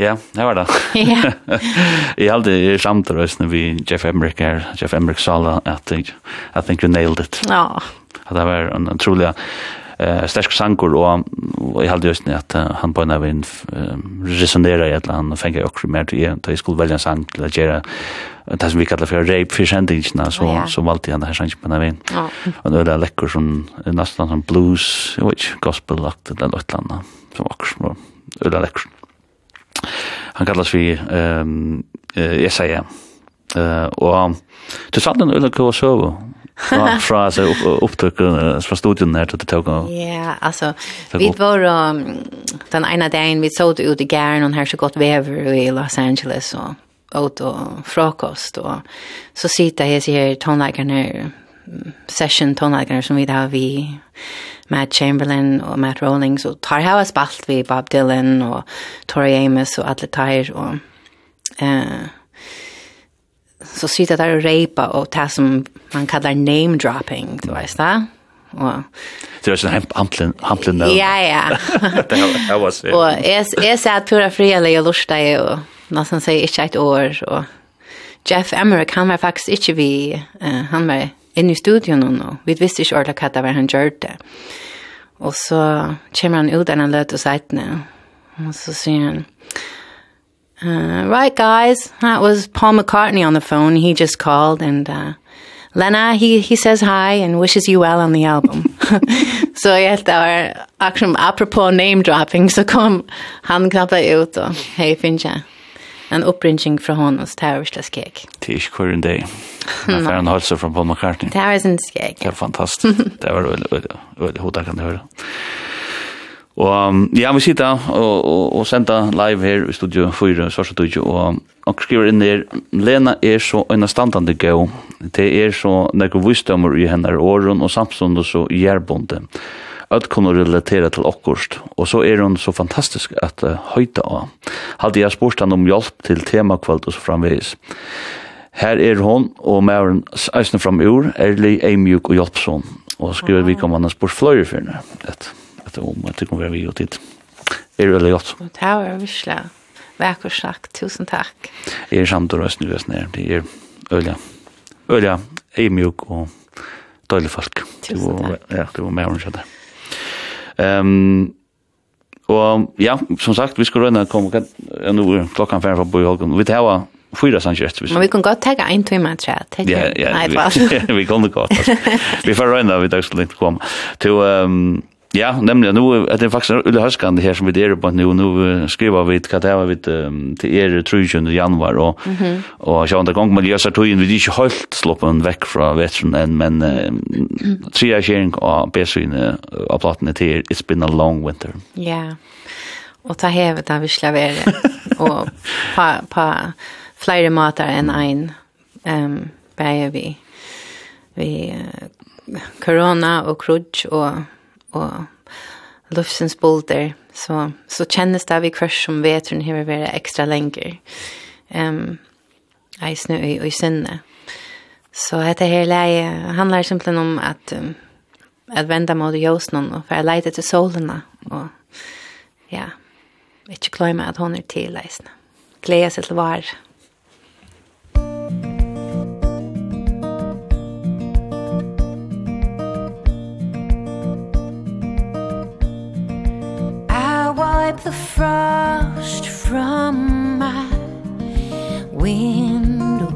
Ja, det var det. Ja. Jeg hadde i samtidig vi Jeff Emmerich her, Jeff Emmerich Sala, I think, I think you nailed it. Ja. At det var en utrolig uh, sterk sankur, og, og jeg hadde just at uh, han på en av en resonera i et eller annet, og fengi okkur mer til jeg, da jeg skulle velja en sang til å gjøre det som vi kallar for rape for sendingina, så, ja. så valgte jeg denne sangen på en av en. Ja. Og det er lekkur som nesten som blues, jeg vet ikke, gospel-lagt eller noe eller annet, som akkur som var, eller lekkur han kallas vi ehm eh Jesaja. Eh och det satt en öliga kurs över. Ja, fra så upptöken från studion här till tog. Ja, alltså vi var um, den ena dagen vi såg ut i gärn och här så gott väder i Los Angeles och åt och frukost och så sitter jag så här tonläkaren här session tonläggare som vi har vi Matt Chamberlain och Matt Rawlings så tar jag spalt vi Bob Dylan och Tori Amos och alla tar och eh så sitter där och repa och ta som man kallar name dropping du vet va og det är sånn en hamplin hamplin där ja ja. Det var det så och är är så att pura fria og lusta ju och nästan säger inte ett år og Jeff Emmerich han var faktisk ikke vi uh, han var inne i studion nå. Vi visste ikke ordentlig hva det var han gjør det. Og så kommer han ut den han løter seitene. Og så sier han, uh, right guys, that was Paul McCartney on the phone. He just called and uh, Lena, he, he says hi and wishes you well on the album. så jeg helt av, akkurat apropos name dropping, så kom han knappt ut og hei, finnes jeg en uppringning från honom så det här är vissla. Det är inte kvar en dag. Han får en halsa från Paul McCartney. Det här är sin skräck. Det är fantastiskt. det var väldigt hotat kan du höra. Og um, ja, vi sitter og, og, og sender live her i studio 4, Svarsa Studio, og og skriver inn der, Lena er så en standande gøy, det er så nekko visdommer i henne åren, og samstånd og så gjerbonde. Og at kunne relatera til okkurst. Og så er hun så fantastisk at uh, høyta av. Hadde jeg spurt han om hjelp til temakvalt og så framvegis. Her er hon og mæren eisne fram ur, erlig, eimjuk og hjelpsom. Og skriver vi kom han har spurt fløyre for henne. Et, et om at det kommer vi og tid. Er det veldig godt. Det er virkelig vekker sagt. Tusen takk. Jeg er samt og røsten i Vestnær. Det er øyla. Øyla, eimjuk og døylig folk. Tusen takk. Ja, det var mæren kjøttet. Ehm og ja, som sagt, vi skal rønne komme kan ja, nu klokkan fem fra Bøy Holgen. Vi tar fyra sannsett. Men vi kan godt ta en timme tre. Ja, ja, vi vi kan godt. Vi får rønne, vi tar så lenge komme. Til, ehm Ja, nämligen nu att det faktiskt är härskande här som vi er på nu nu skriver vi hva det var vid till er tröjan i januari och och så andra gång man gör så tog vi vi inte helt sloppen veck från vetren enn, men tre är kjering och bäsvin av plattan till it's been a long winter. Ja. Och ta hävet där vi slaver och på på flere måter enn en ehm bare vi vi corona och krutch och og lufsens bolder så så kjennes det vi kvärs som vet hur har här ekstra extra länge. Ehm um, i snö i i sinne. Så dette här leie handlar simpelthen om att um, att vända mot jøsnen og for för lite til solene. Og ja. Inte glömma at hon är till läsna. Glädje sig var. wipe the frost from my window.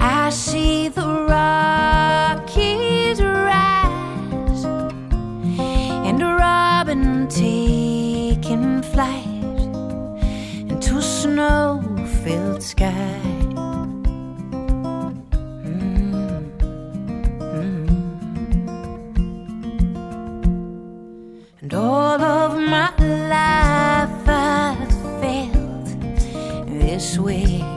I see the Rockies rise And a robin taking flight Into a snow-filled sky all of my life I felt this way.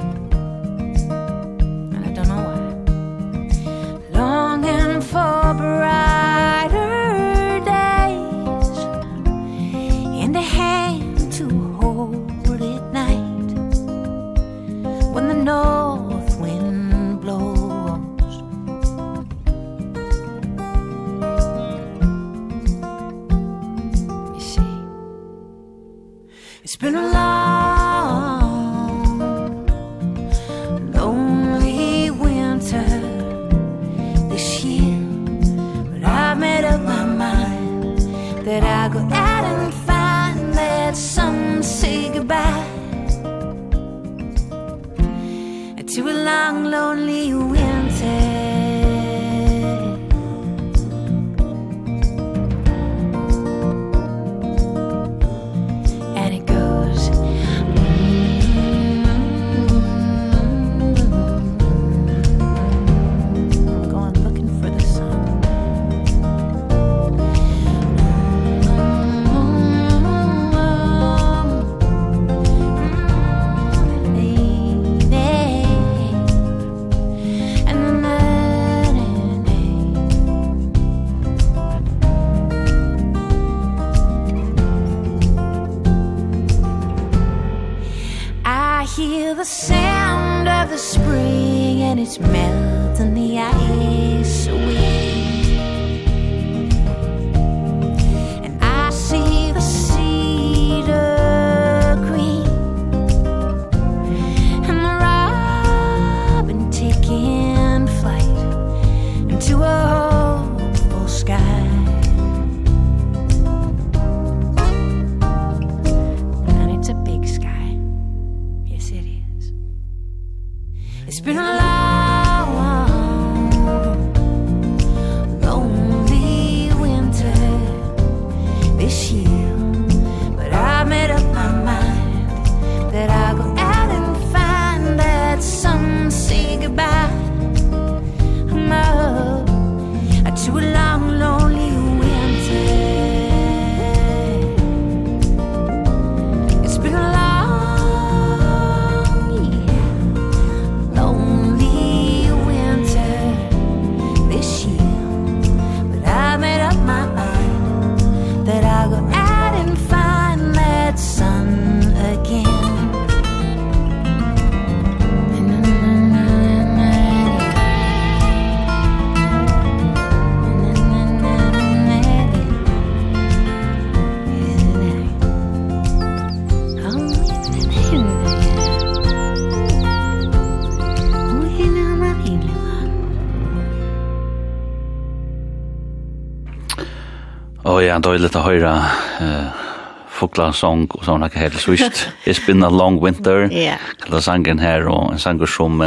ja, døyligt å høre uh, fokla sång og sånn her helt svisht. It's been a long winter. Ja. Kalla sangen her og en sanger som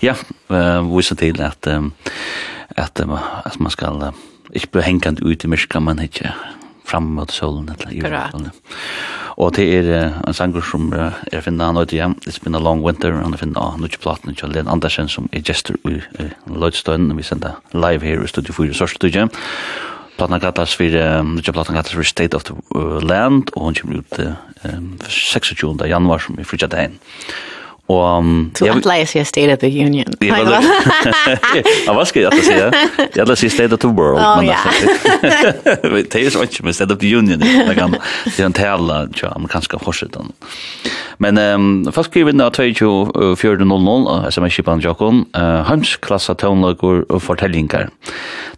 ja, uh, viser til at um, at, um, at man skal uh, ikke bli hengende ut i myska, man ikke fram mot solen eller i solen. Og det er uh, en sanger som uh, er finna han ut igjen. It's been a long winter. Han er finna av Nutje Platen og Len Andersen som er gestor i uh, Lødstøyen. Vi sender live her i Studio 4 Sørstudien. Og Platna Gattas um, Nudja Platna Gattas for State of the uh, Land, og hun kommer ut uh, um, 26. januar, som er fritja dagen. Och så jag läser sig State of the Union. Jag var Jag var ska jag säga. Jag läser State of the World Oh, men det. Vi tar så mycket med State of the Union. Det kan det en tälla tror jag kanske fortsätten. Men ehm fast skriver det 2400 SMS chipan Jokon, eh hans klassa tonlagur och fortellingar.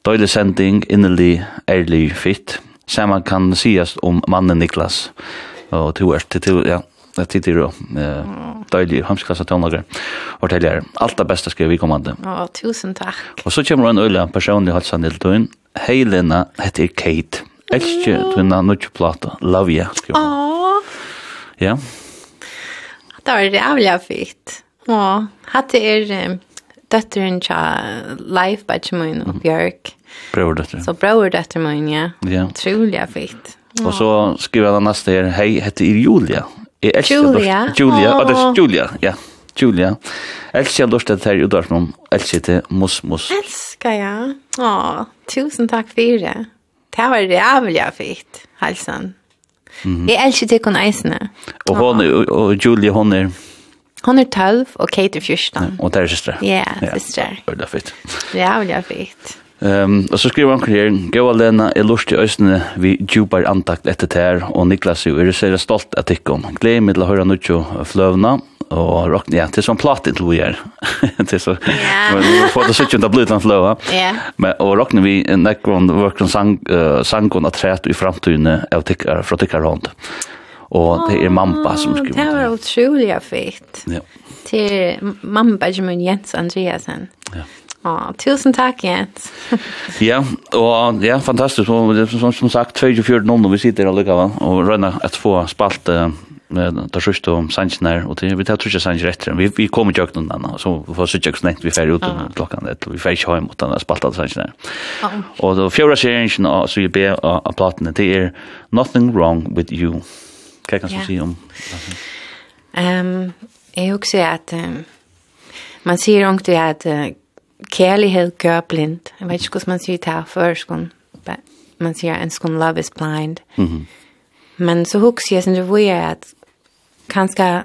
Døylig sending innerly ærlig, fit. Samma kan sies om mannen Niklas. Og to er til, ja, det tid til å døylig hamskassa tøvnager og teller alt det beste skal vi komme an det. Å, tusen takk. Og så kommer en øyla personlig halsan til tøyn. Hei Lena, heter Kate. Elskje tøyna nødje plata. Love ya. Åh. Ja. Det var rævlig fint. Å, hette er døtteren tja Leif Batchemoin og Bjørk. Brøverdøtteren. Så brøverdøtteren, ja. Ja. Trolig fint. Og så skriver han neste her, hei, heter er Julia. Jeg elsker Julia. Julia, oh. det Julia, ja. Julia. Elsker lort at her i Udarsmån. Elsker til Moss Moss. Elsker, ja. Åh, tusen takk for det. Det var rævlig fint, halsen. Mm -hmm. Jeg elsker til kun eisene. Og, hon, og, og Julia, hon er... Hon er 12 og Kate er 14. Ja, og det er søstre. Ja, yeah, søstre. Ja, det er fint. Rævlig fint. Um, og så skriver han her, gå alene er lust i øsne vi djupar antakt etter tær, og Niklas jo er så stolt at ikkom. Gled meg til å høre nuttjo fløvna, og rockne, ja, til sånn plat til vi er. til så, ja. men vi får det suttjent av blodland fløva. Ja. Men, og rockne vi nekkron, vøkron sang, uh, sangon at træt i framtidene av tikkar, fra tikkar hånd. Og det er mamma som skriver. Det var utrolig fint. Ja. Til mamma Benjamin Jens Andreasen. Ja. Ja, tusen tack Jens. ja, och ja, fantastiskt. Och som, som sagt, 24.00 vi sitter och lyckas och rönna att få spalt eh, med ta sjukt om sanjnar och det vi tar tror jag sanj rätt. Vi vi kommer ju undan annan så vi får söka snett vi färd ut om klockan det vi färd hem mot den spaltade sanjnar. Och då fjärde serien och så ju be a platten det är nothing wrong with you. Kan kan så se om. Ehm, jag också att man ser också att kärlighet gör blind. Jag vet inte hur man säger det här för man säger en skon love is blind. Mm -hmm. Men så hooks jag sen det var ju att kanske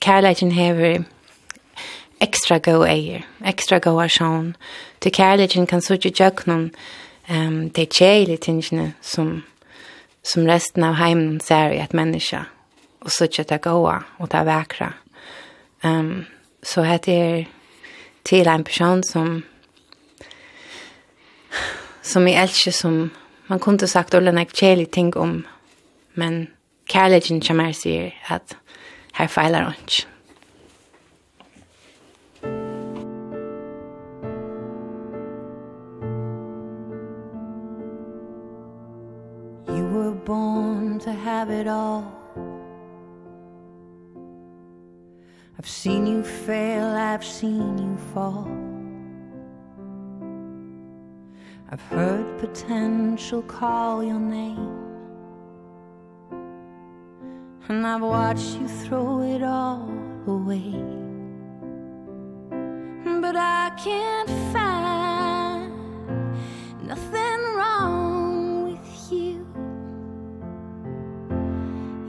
kärleken häver extra go eier, extra go a sjón. Til kærleikin kan så ikke gjøre noen um, te kjælige tingene som som resten av heimen ser i at menneska og så ikke det goa og det vakra. Um, så hetta er till en person som som jag älskar som man kunde sagt alla nek jag ting om men kärleken som jag säger att här fejlar hon inte. You were born to have it all I've seen you fail, I've seen you fall. I've heard potential call your name. And I've watched you throw it all away. But I can't find nothing wrong with you.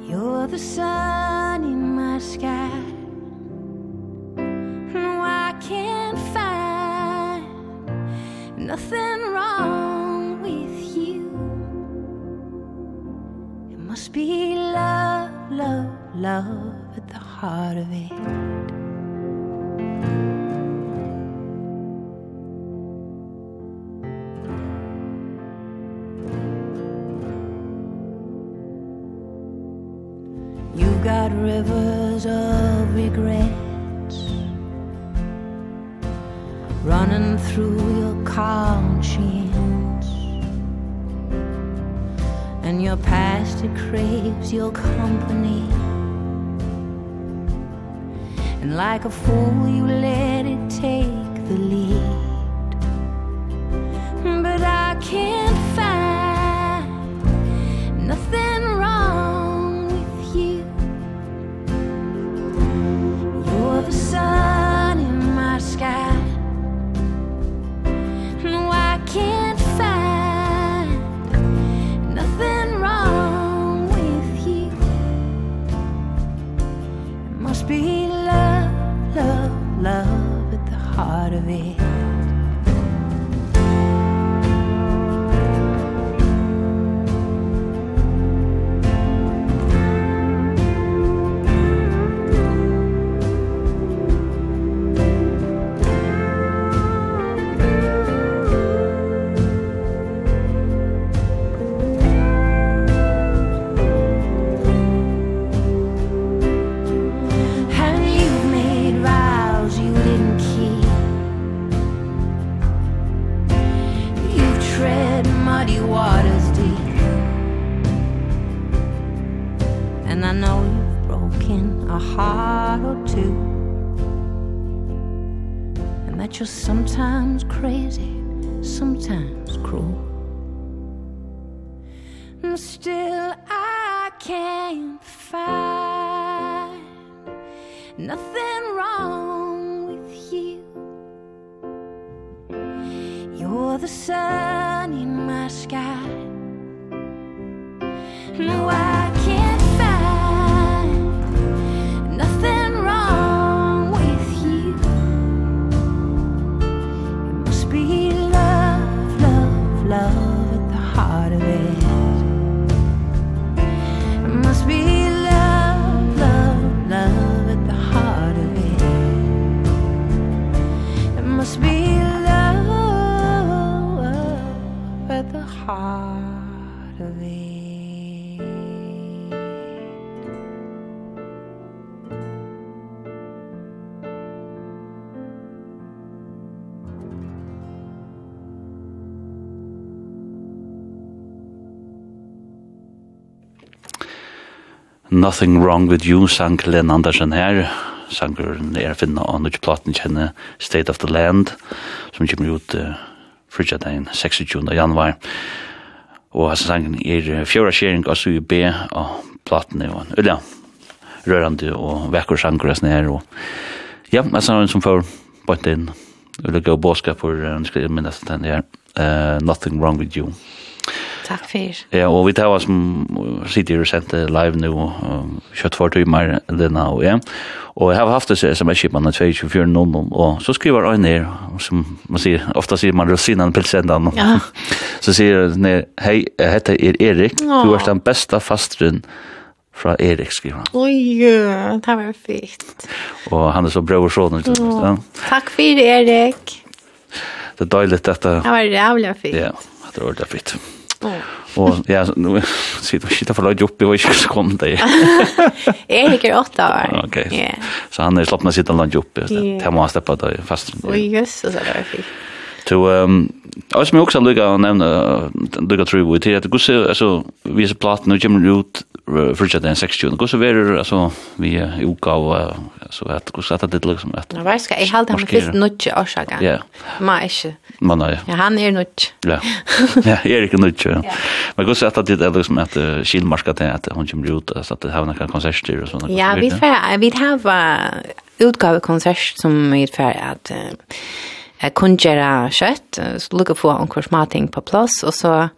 You're the sun in my sky. nothing wrong with you. It must be love, love, love at the heart of it. loves your company. And like a fool you let it take the lead. time Nothing Wrong With You sang Len Andersen her. sanger er finna av nødvendig platen kjenne State of the Land, som kommer ut uh, frutja den 26. januar. Og hans sangen er fjøra skjering av Sui B og platen og en ulla rørende og vekker sanger og sånn her. Og ja, jeg sa som får bort inn. Ulla gå båskap for, uh, jeg minnes den her, uh, Nothing Wrong With You. Takk for. Ja, og vi tar oss som sitter og sendte live nå, kjøtt for timer, Lena og jeg. Og jeg har haft det som er sms-kipene 22400, og så skriver jeg ned, som man sier, ofta sier man rosinen pilsendan. Ja. så sier jeg ned, hei, jeg heter er Erik, du er den beste fasteren fra Erik, skriver han. Oi, det var fint. Og han er så bra og sånn. Ja. Takk for Erik. Det er deilig dette. Det var rævlig fint. Ja, det var ordentlig fint. Og ja, nu sitter vi sitter för lite uppe och jag kom där. Jag gick åtta år. Ok. Okej. Så han är slappna sitta långt uppe. Det må han steppa det fast. Oj, just så det där fint. Så ehm jag som också lukar och nämna lukar tror vi till att gå så alltså vi är så platt nu kommer ut första den 60 och så vidare alltså vi är uka så att så att det liksom att Jag vet inte jag håller mig fast nutch och saga. Ja. Men inte. man nej. Ja han är nutch. Ja. Ja, Erik är nutch. Men kus att det är liksom att skilmarska till att hon kommer ut så att det har några konserter och såna Ja, vi får vi har utgavekonsert som vi får att eh kunjera kött så lucka på en kursmating på plats och så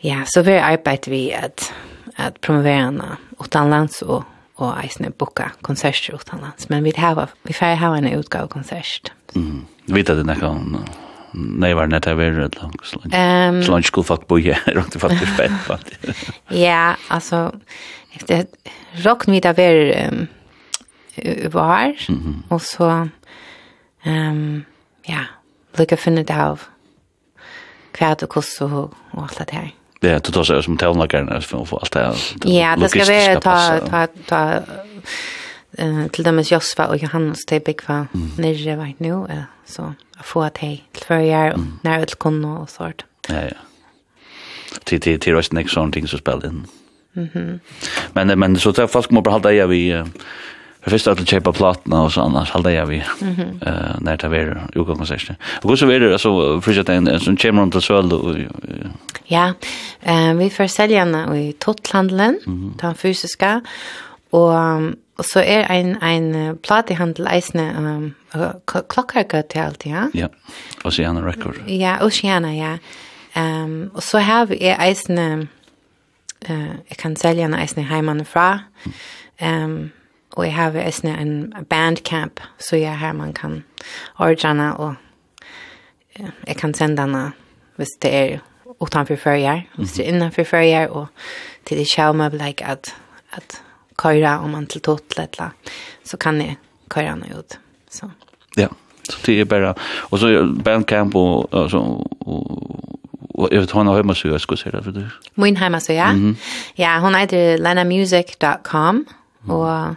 ja, så vi arbetar vi att at promovera henne utanlands og, og eisne boka konserter utanlands. Men vi, hava, vi får ha en utgave konsert. Mm. Vet det nekka om Nei, var netta verre et langt slansk. Um, slansk skulle fatt boje, råkte fatt for spett. Ja, altså, det råkte vi da verre um, var, mm og så, um, ja, lykka finne det av hva det kost og, og alt det her. Det du tar sig som tälnlagaren för att få allt det här. Ja, det ska vi ta, ta, ta uh, till dem Josva och Johannes till Bigva mm. nere right nu. eh, så att få att hej till förra mm. när det kom och sånt. Ja, ja. Till till till resten är sånt ting som spelar in. Mhm. Men men så tar folk må bara hålla jag vi för först att köpa plattorna och så annars hade jag vi eh när det var utgångskonsert. Och så vidare alltså försökte en sån chamber runt så väl Ja. Eh vi får sälja den i Totlandlen, den fysiska och Och så är en en platehandel eisne um, klockarka till allt, ja? Ja, Oceana Record. Ja, Oceana, ja. Um, og så har vi eisne, uh, jag kan sälja en eisne heimann fra, um, Og jeg har eisne en bandcamp, så jeg her man kan ordrene, og jeg kan sende den hvis det er utanfor førjer, hvis det er innenfor førjer, og til det kommer like at, at køyre om man til tot, eller, så kan jeg køyre henne ut. Så. Ja, så det er bare, og så bandcamp og, og, og och jag vet hon har hemma så jag skulle säga det för dig. Min hemma så ja. Mm -hmm. Ja, hon heter lenamusic.com Og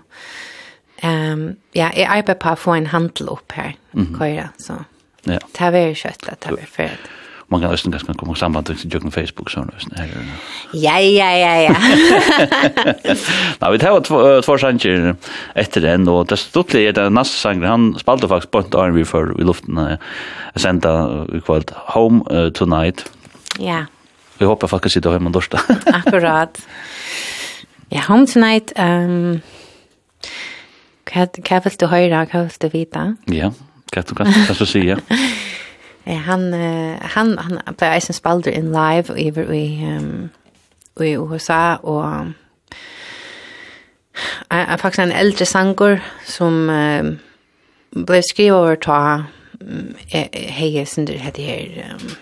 um, ja, jeg arbeider på å få en handel opp her, mm -hmm. køyre, så ja. det er veldig kjøtt at det er ferdig. Man kan nesten ganske komme sammen til Jøkken Facebook, sånn, nesten her. Ja, ja, ja, ja. Nei, vi tar jo två sanger etter den, og det stod er den neste sanger, han spalte faktisk på en R&B før i luften, jeg sendte i kveld Home uh, Tonight. Ja. Vi håper faktisk sitter hjemme og dørste. Akkurat. Yeah, home tonight. Um, hva vil du høre, hva vil du vite? Ja, kan du kan, hva du Ja, Han, uh, han, han ble eisen spalder in live over i, um, i USA, og er faktisk en eldre sanger som um, ble skrivet over ta hei, som det heter her um,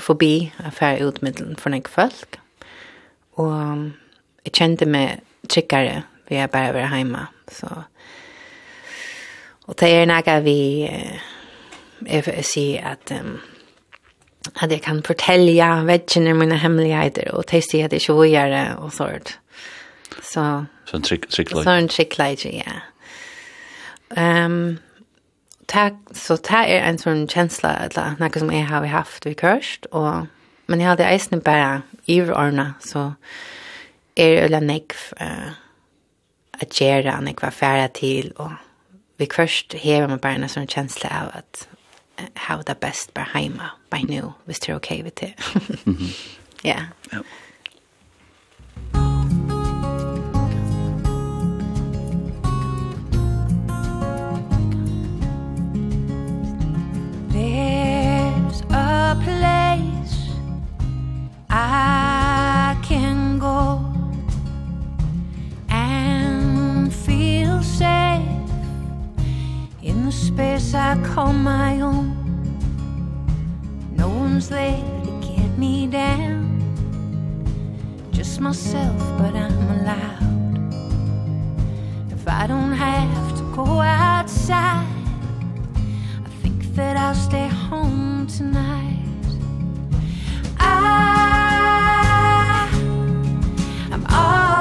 forbi, affær utmiddelen for noen folk, og jeg kjente meg tryggere ved är bare være hjemme. så. Og det er noe vi jag si at, um, at jeg kan fortälja väggen mina hemligheter och det at jeg ikke vil gjøre, og sånt. Så så en trick trick så en trick ja. Um, ta, så det er en sånn känsla eller noe som jeg har haft vi kørst, og, men jeg hadde eisen bare i orna så er øyla nekv uh, at gjøre, nekv affæra til, og vi først hever man bare en sånn kjensle av at uh, how the best bare hjemme, by nu, hvis det er ok vid det. Ja. Ja. There's a place I space I call my own No one's there to get me down Just myself but I'm allowed. If I don't have to go outside. I think that I'll stay home tonight. I I'm all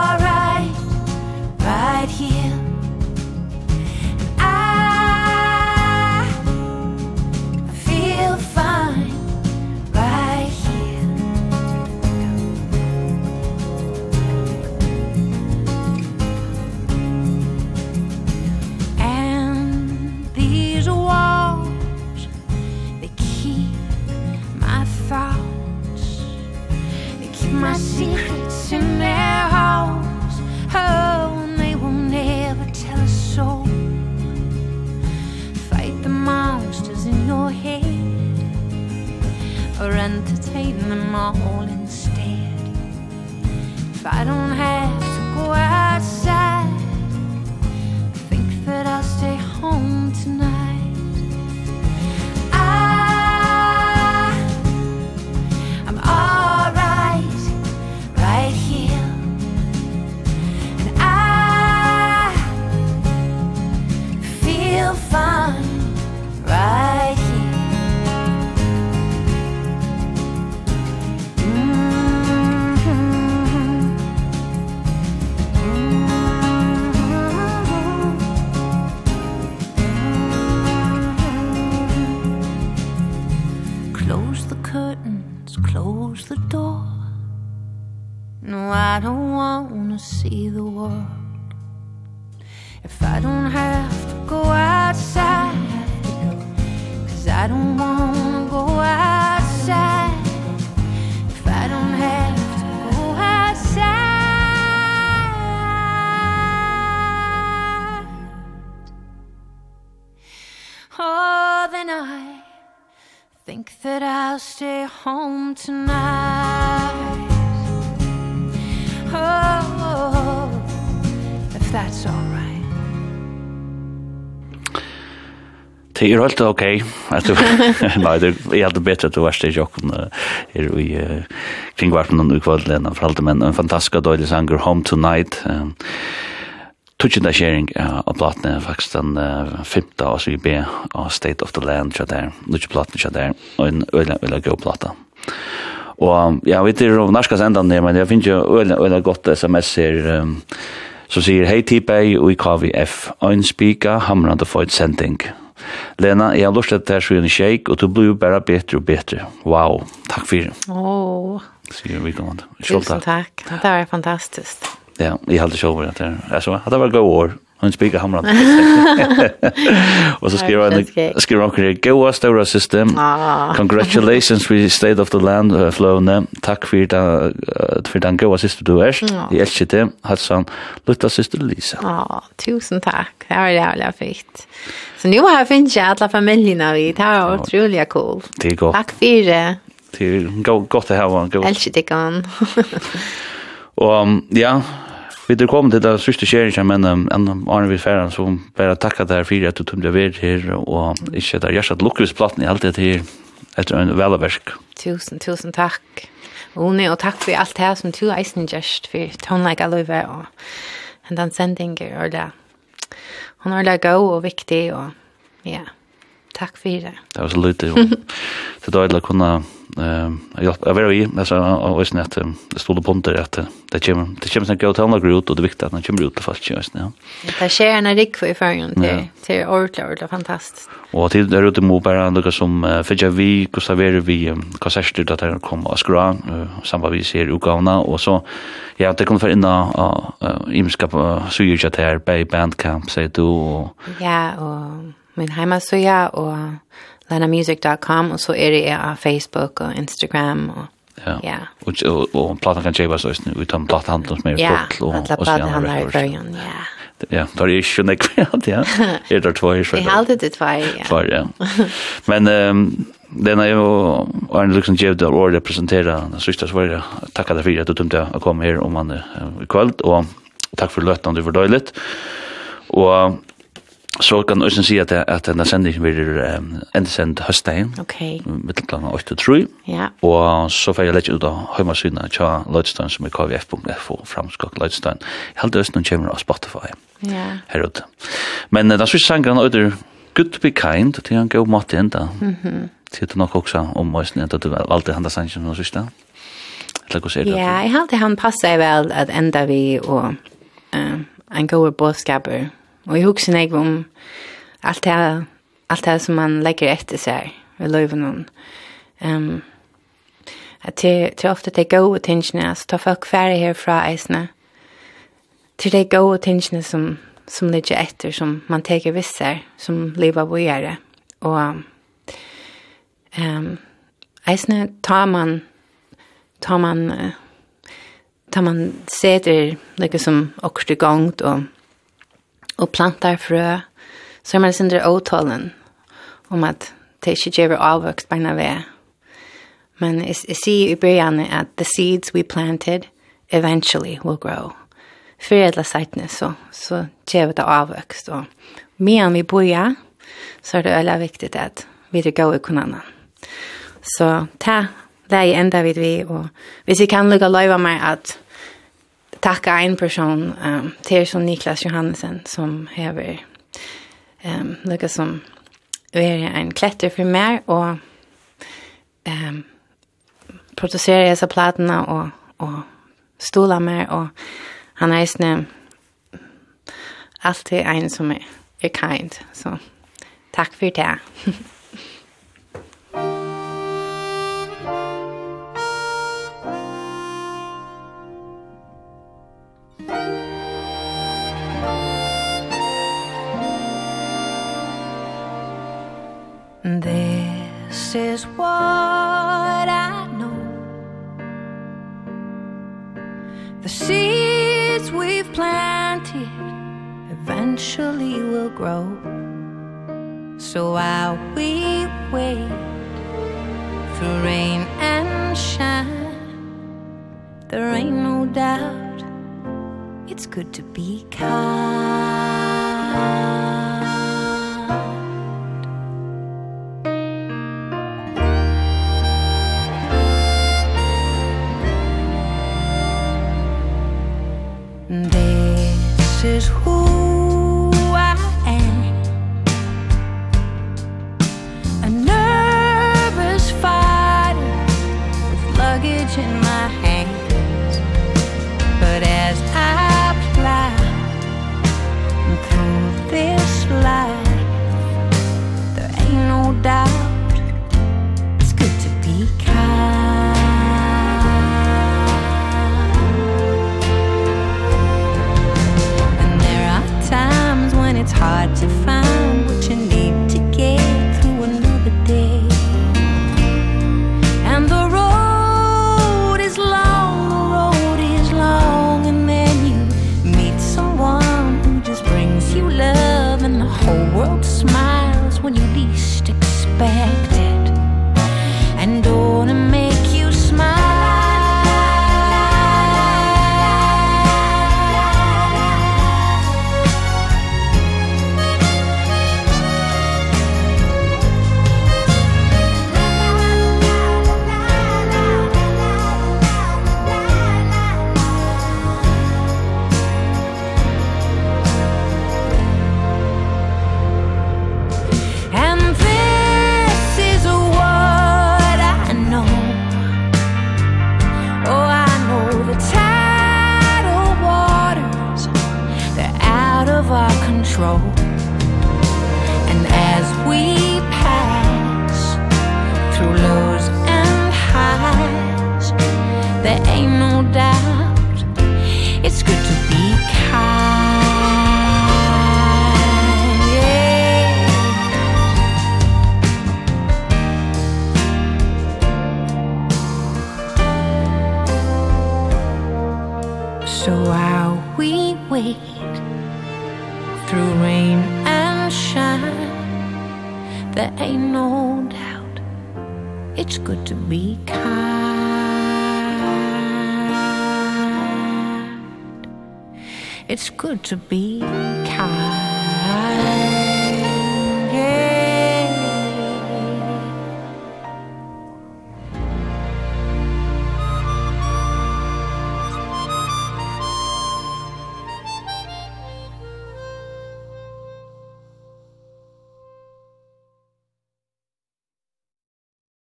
entertain them all instead If I don't have close the door. No, I don't wanna see the world. If I don't have to go outside Cause I don't wanna go outside. If I don't have to go outside Oh, then I think that I'll stay home tonight Oh, if that's all right Det er alt ok. Nei, det er alt bedre at du var i jokken her i kringvarpen og ukvalden for alt men en fantastisk døylig sanger Home Tonight tutsinda sharing uh av platene, faktisk den femta av SVB av State of the Land, tja der, nutje platene tja der, og en øyla, øyla gøy plata. Og ja, vi er om norska sendan det, men jeg finner jo øyla, øyla godt sms-er um, så sier Hei Tipei og i KVF, ein spika hamrande for et sending. Lena, jeg har lyst til Sjøen shake, og du blir jo bare bedre og bedre. Wow, takk for det. Åh. Sier vi kommande. Tusen takk. Det var fantastisk. Ja, jeg jag hade over at det. er så. det var gode år. Hun spiker hamrande. og så skriver han skriver han kring Goa Stora System. Congratulations we state of the land uh, Flåne. Takk for den, uh, for den Goa syster du är. Jeg elsker det. Hassan Lutta syster Lisa. Ja, tusen tack. Det var jävla fint. Så nu har jag finns jag alla familjerna vi. Det var otroligt cool. Det er godt. Tack för det. Det är godt å ha en god. Älskar det kan. um, ja, Vi er kommet til det sørste skjeringen, men um, en Arne Vilfæren så bare takket deg for at du tog det ved her, og ikke det er hjertet lukkvisplatten i alt det her, etter en velverk. Tusen, tusen takk. Oni, og takk for alt det som du eisen gjørst, for tonelike løyve, og den sendinger, og det. Hon er det god og viktig, og ja, takk for det. Det var så lite, så da er det kunne jag var ju alltså och sen att det stod på under att det kommer det kommer sen gå till andra grot och det viktiga att den kommer ut fast just ja. Det sker en rik för i färgen till till ordla ordla fantastiskt. Och till där ute mot bara andra som för vi och så vi kassärstyrt att det kommer att skra samband vi ser Ukraina och så ja det kommer för inna imska så ju jag där på bandcamp säger du och ja och min hemma så ja och lenamusic.com, og så er det av Facebook og Instagram og Ja. ja. Och och och plattan kan chebas oss nu utan platthandlaren som är på och och så andra grejer. Ja. Ja, där är ju inte kvart, ja. Är det två är så. Jag håller det två, ja. Två, ja. Men ehm den är ju Arne Luxen jag där och representera den sista det Tacka dig för att du tog dig att komma här om man i kväll och tack för lötan du var dåligt. Och Så kan jeg også si at, at denne sendingen blir um, endesend høstdagen. Ok. Mitt klokka 8 og 3. Ja. Og så får jeg lette ut av hjemmesiden til Tja Lødstein som er kvf.f og fremskakk Lødstein. Jeg halte også noen kommer av Spotify. Ja. Her Herud. Men uh, den siste sangen er Good to Be Kind, til han gav mat i enda. Mm -hmm. Til du nok også om høsten enda du valgte han da sangen som den sørste. Eller hva sier du? Ja, jeg halte han passer vel at enda vi og uh, en god bådskaper Og jeg husker jeg om alt det, alt det som man legger etter seg ved løyven. Um, at det, det er ofte det gode tingene, så tar folk færre herfra eisene, til det gode tingene som, som ligger etter, som man teker visser, som lever vågjere. Og um, eisene tar man, tar man, tar man seter liksom, okkur til gongt, og og plantar frø, så er man sindre åtalen om at det ikke gjør avvøkst på en. Men jeg, jeg sier i begynnelsen at the seeds we planted eventually will grow. Før jeg la seitene, så, så gjør det avvøkst. Og medan vi bor så er det veldig viktig at vi er gode kunne Så ta det er enda vid vi, og hvis vi kan lukka løyve meg at tacka en person, um, till som Niklas Johannesen som har um, något som är en klätter för mig och um, producerar dessa plattorna och, och stolar mig och han är snö alltid en som är, är kind. Så tack för det. eventually will grow. So while we wait Through rain and shine There ain't no doubt It's good to be kind.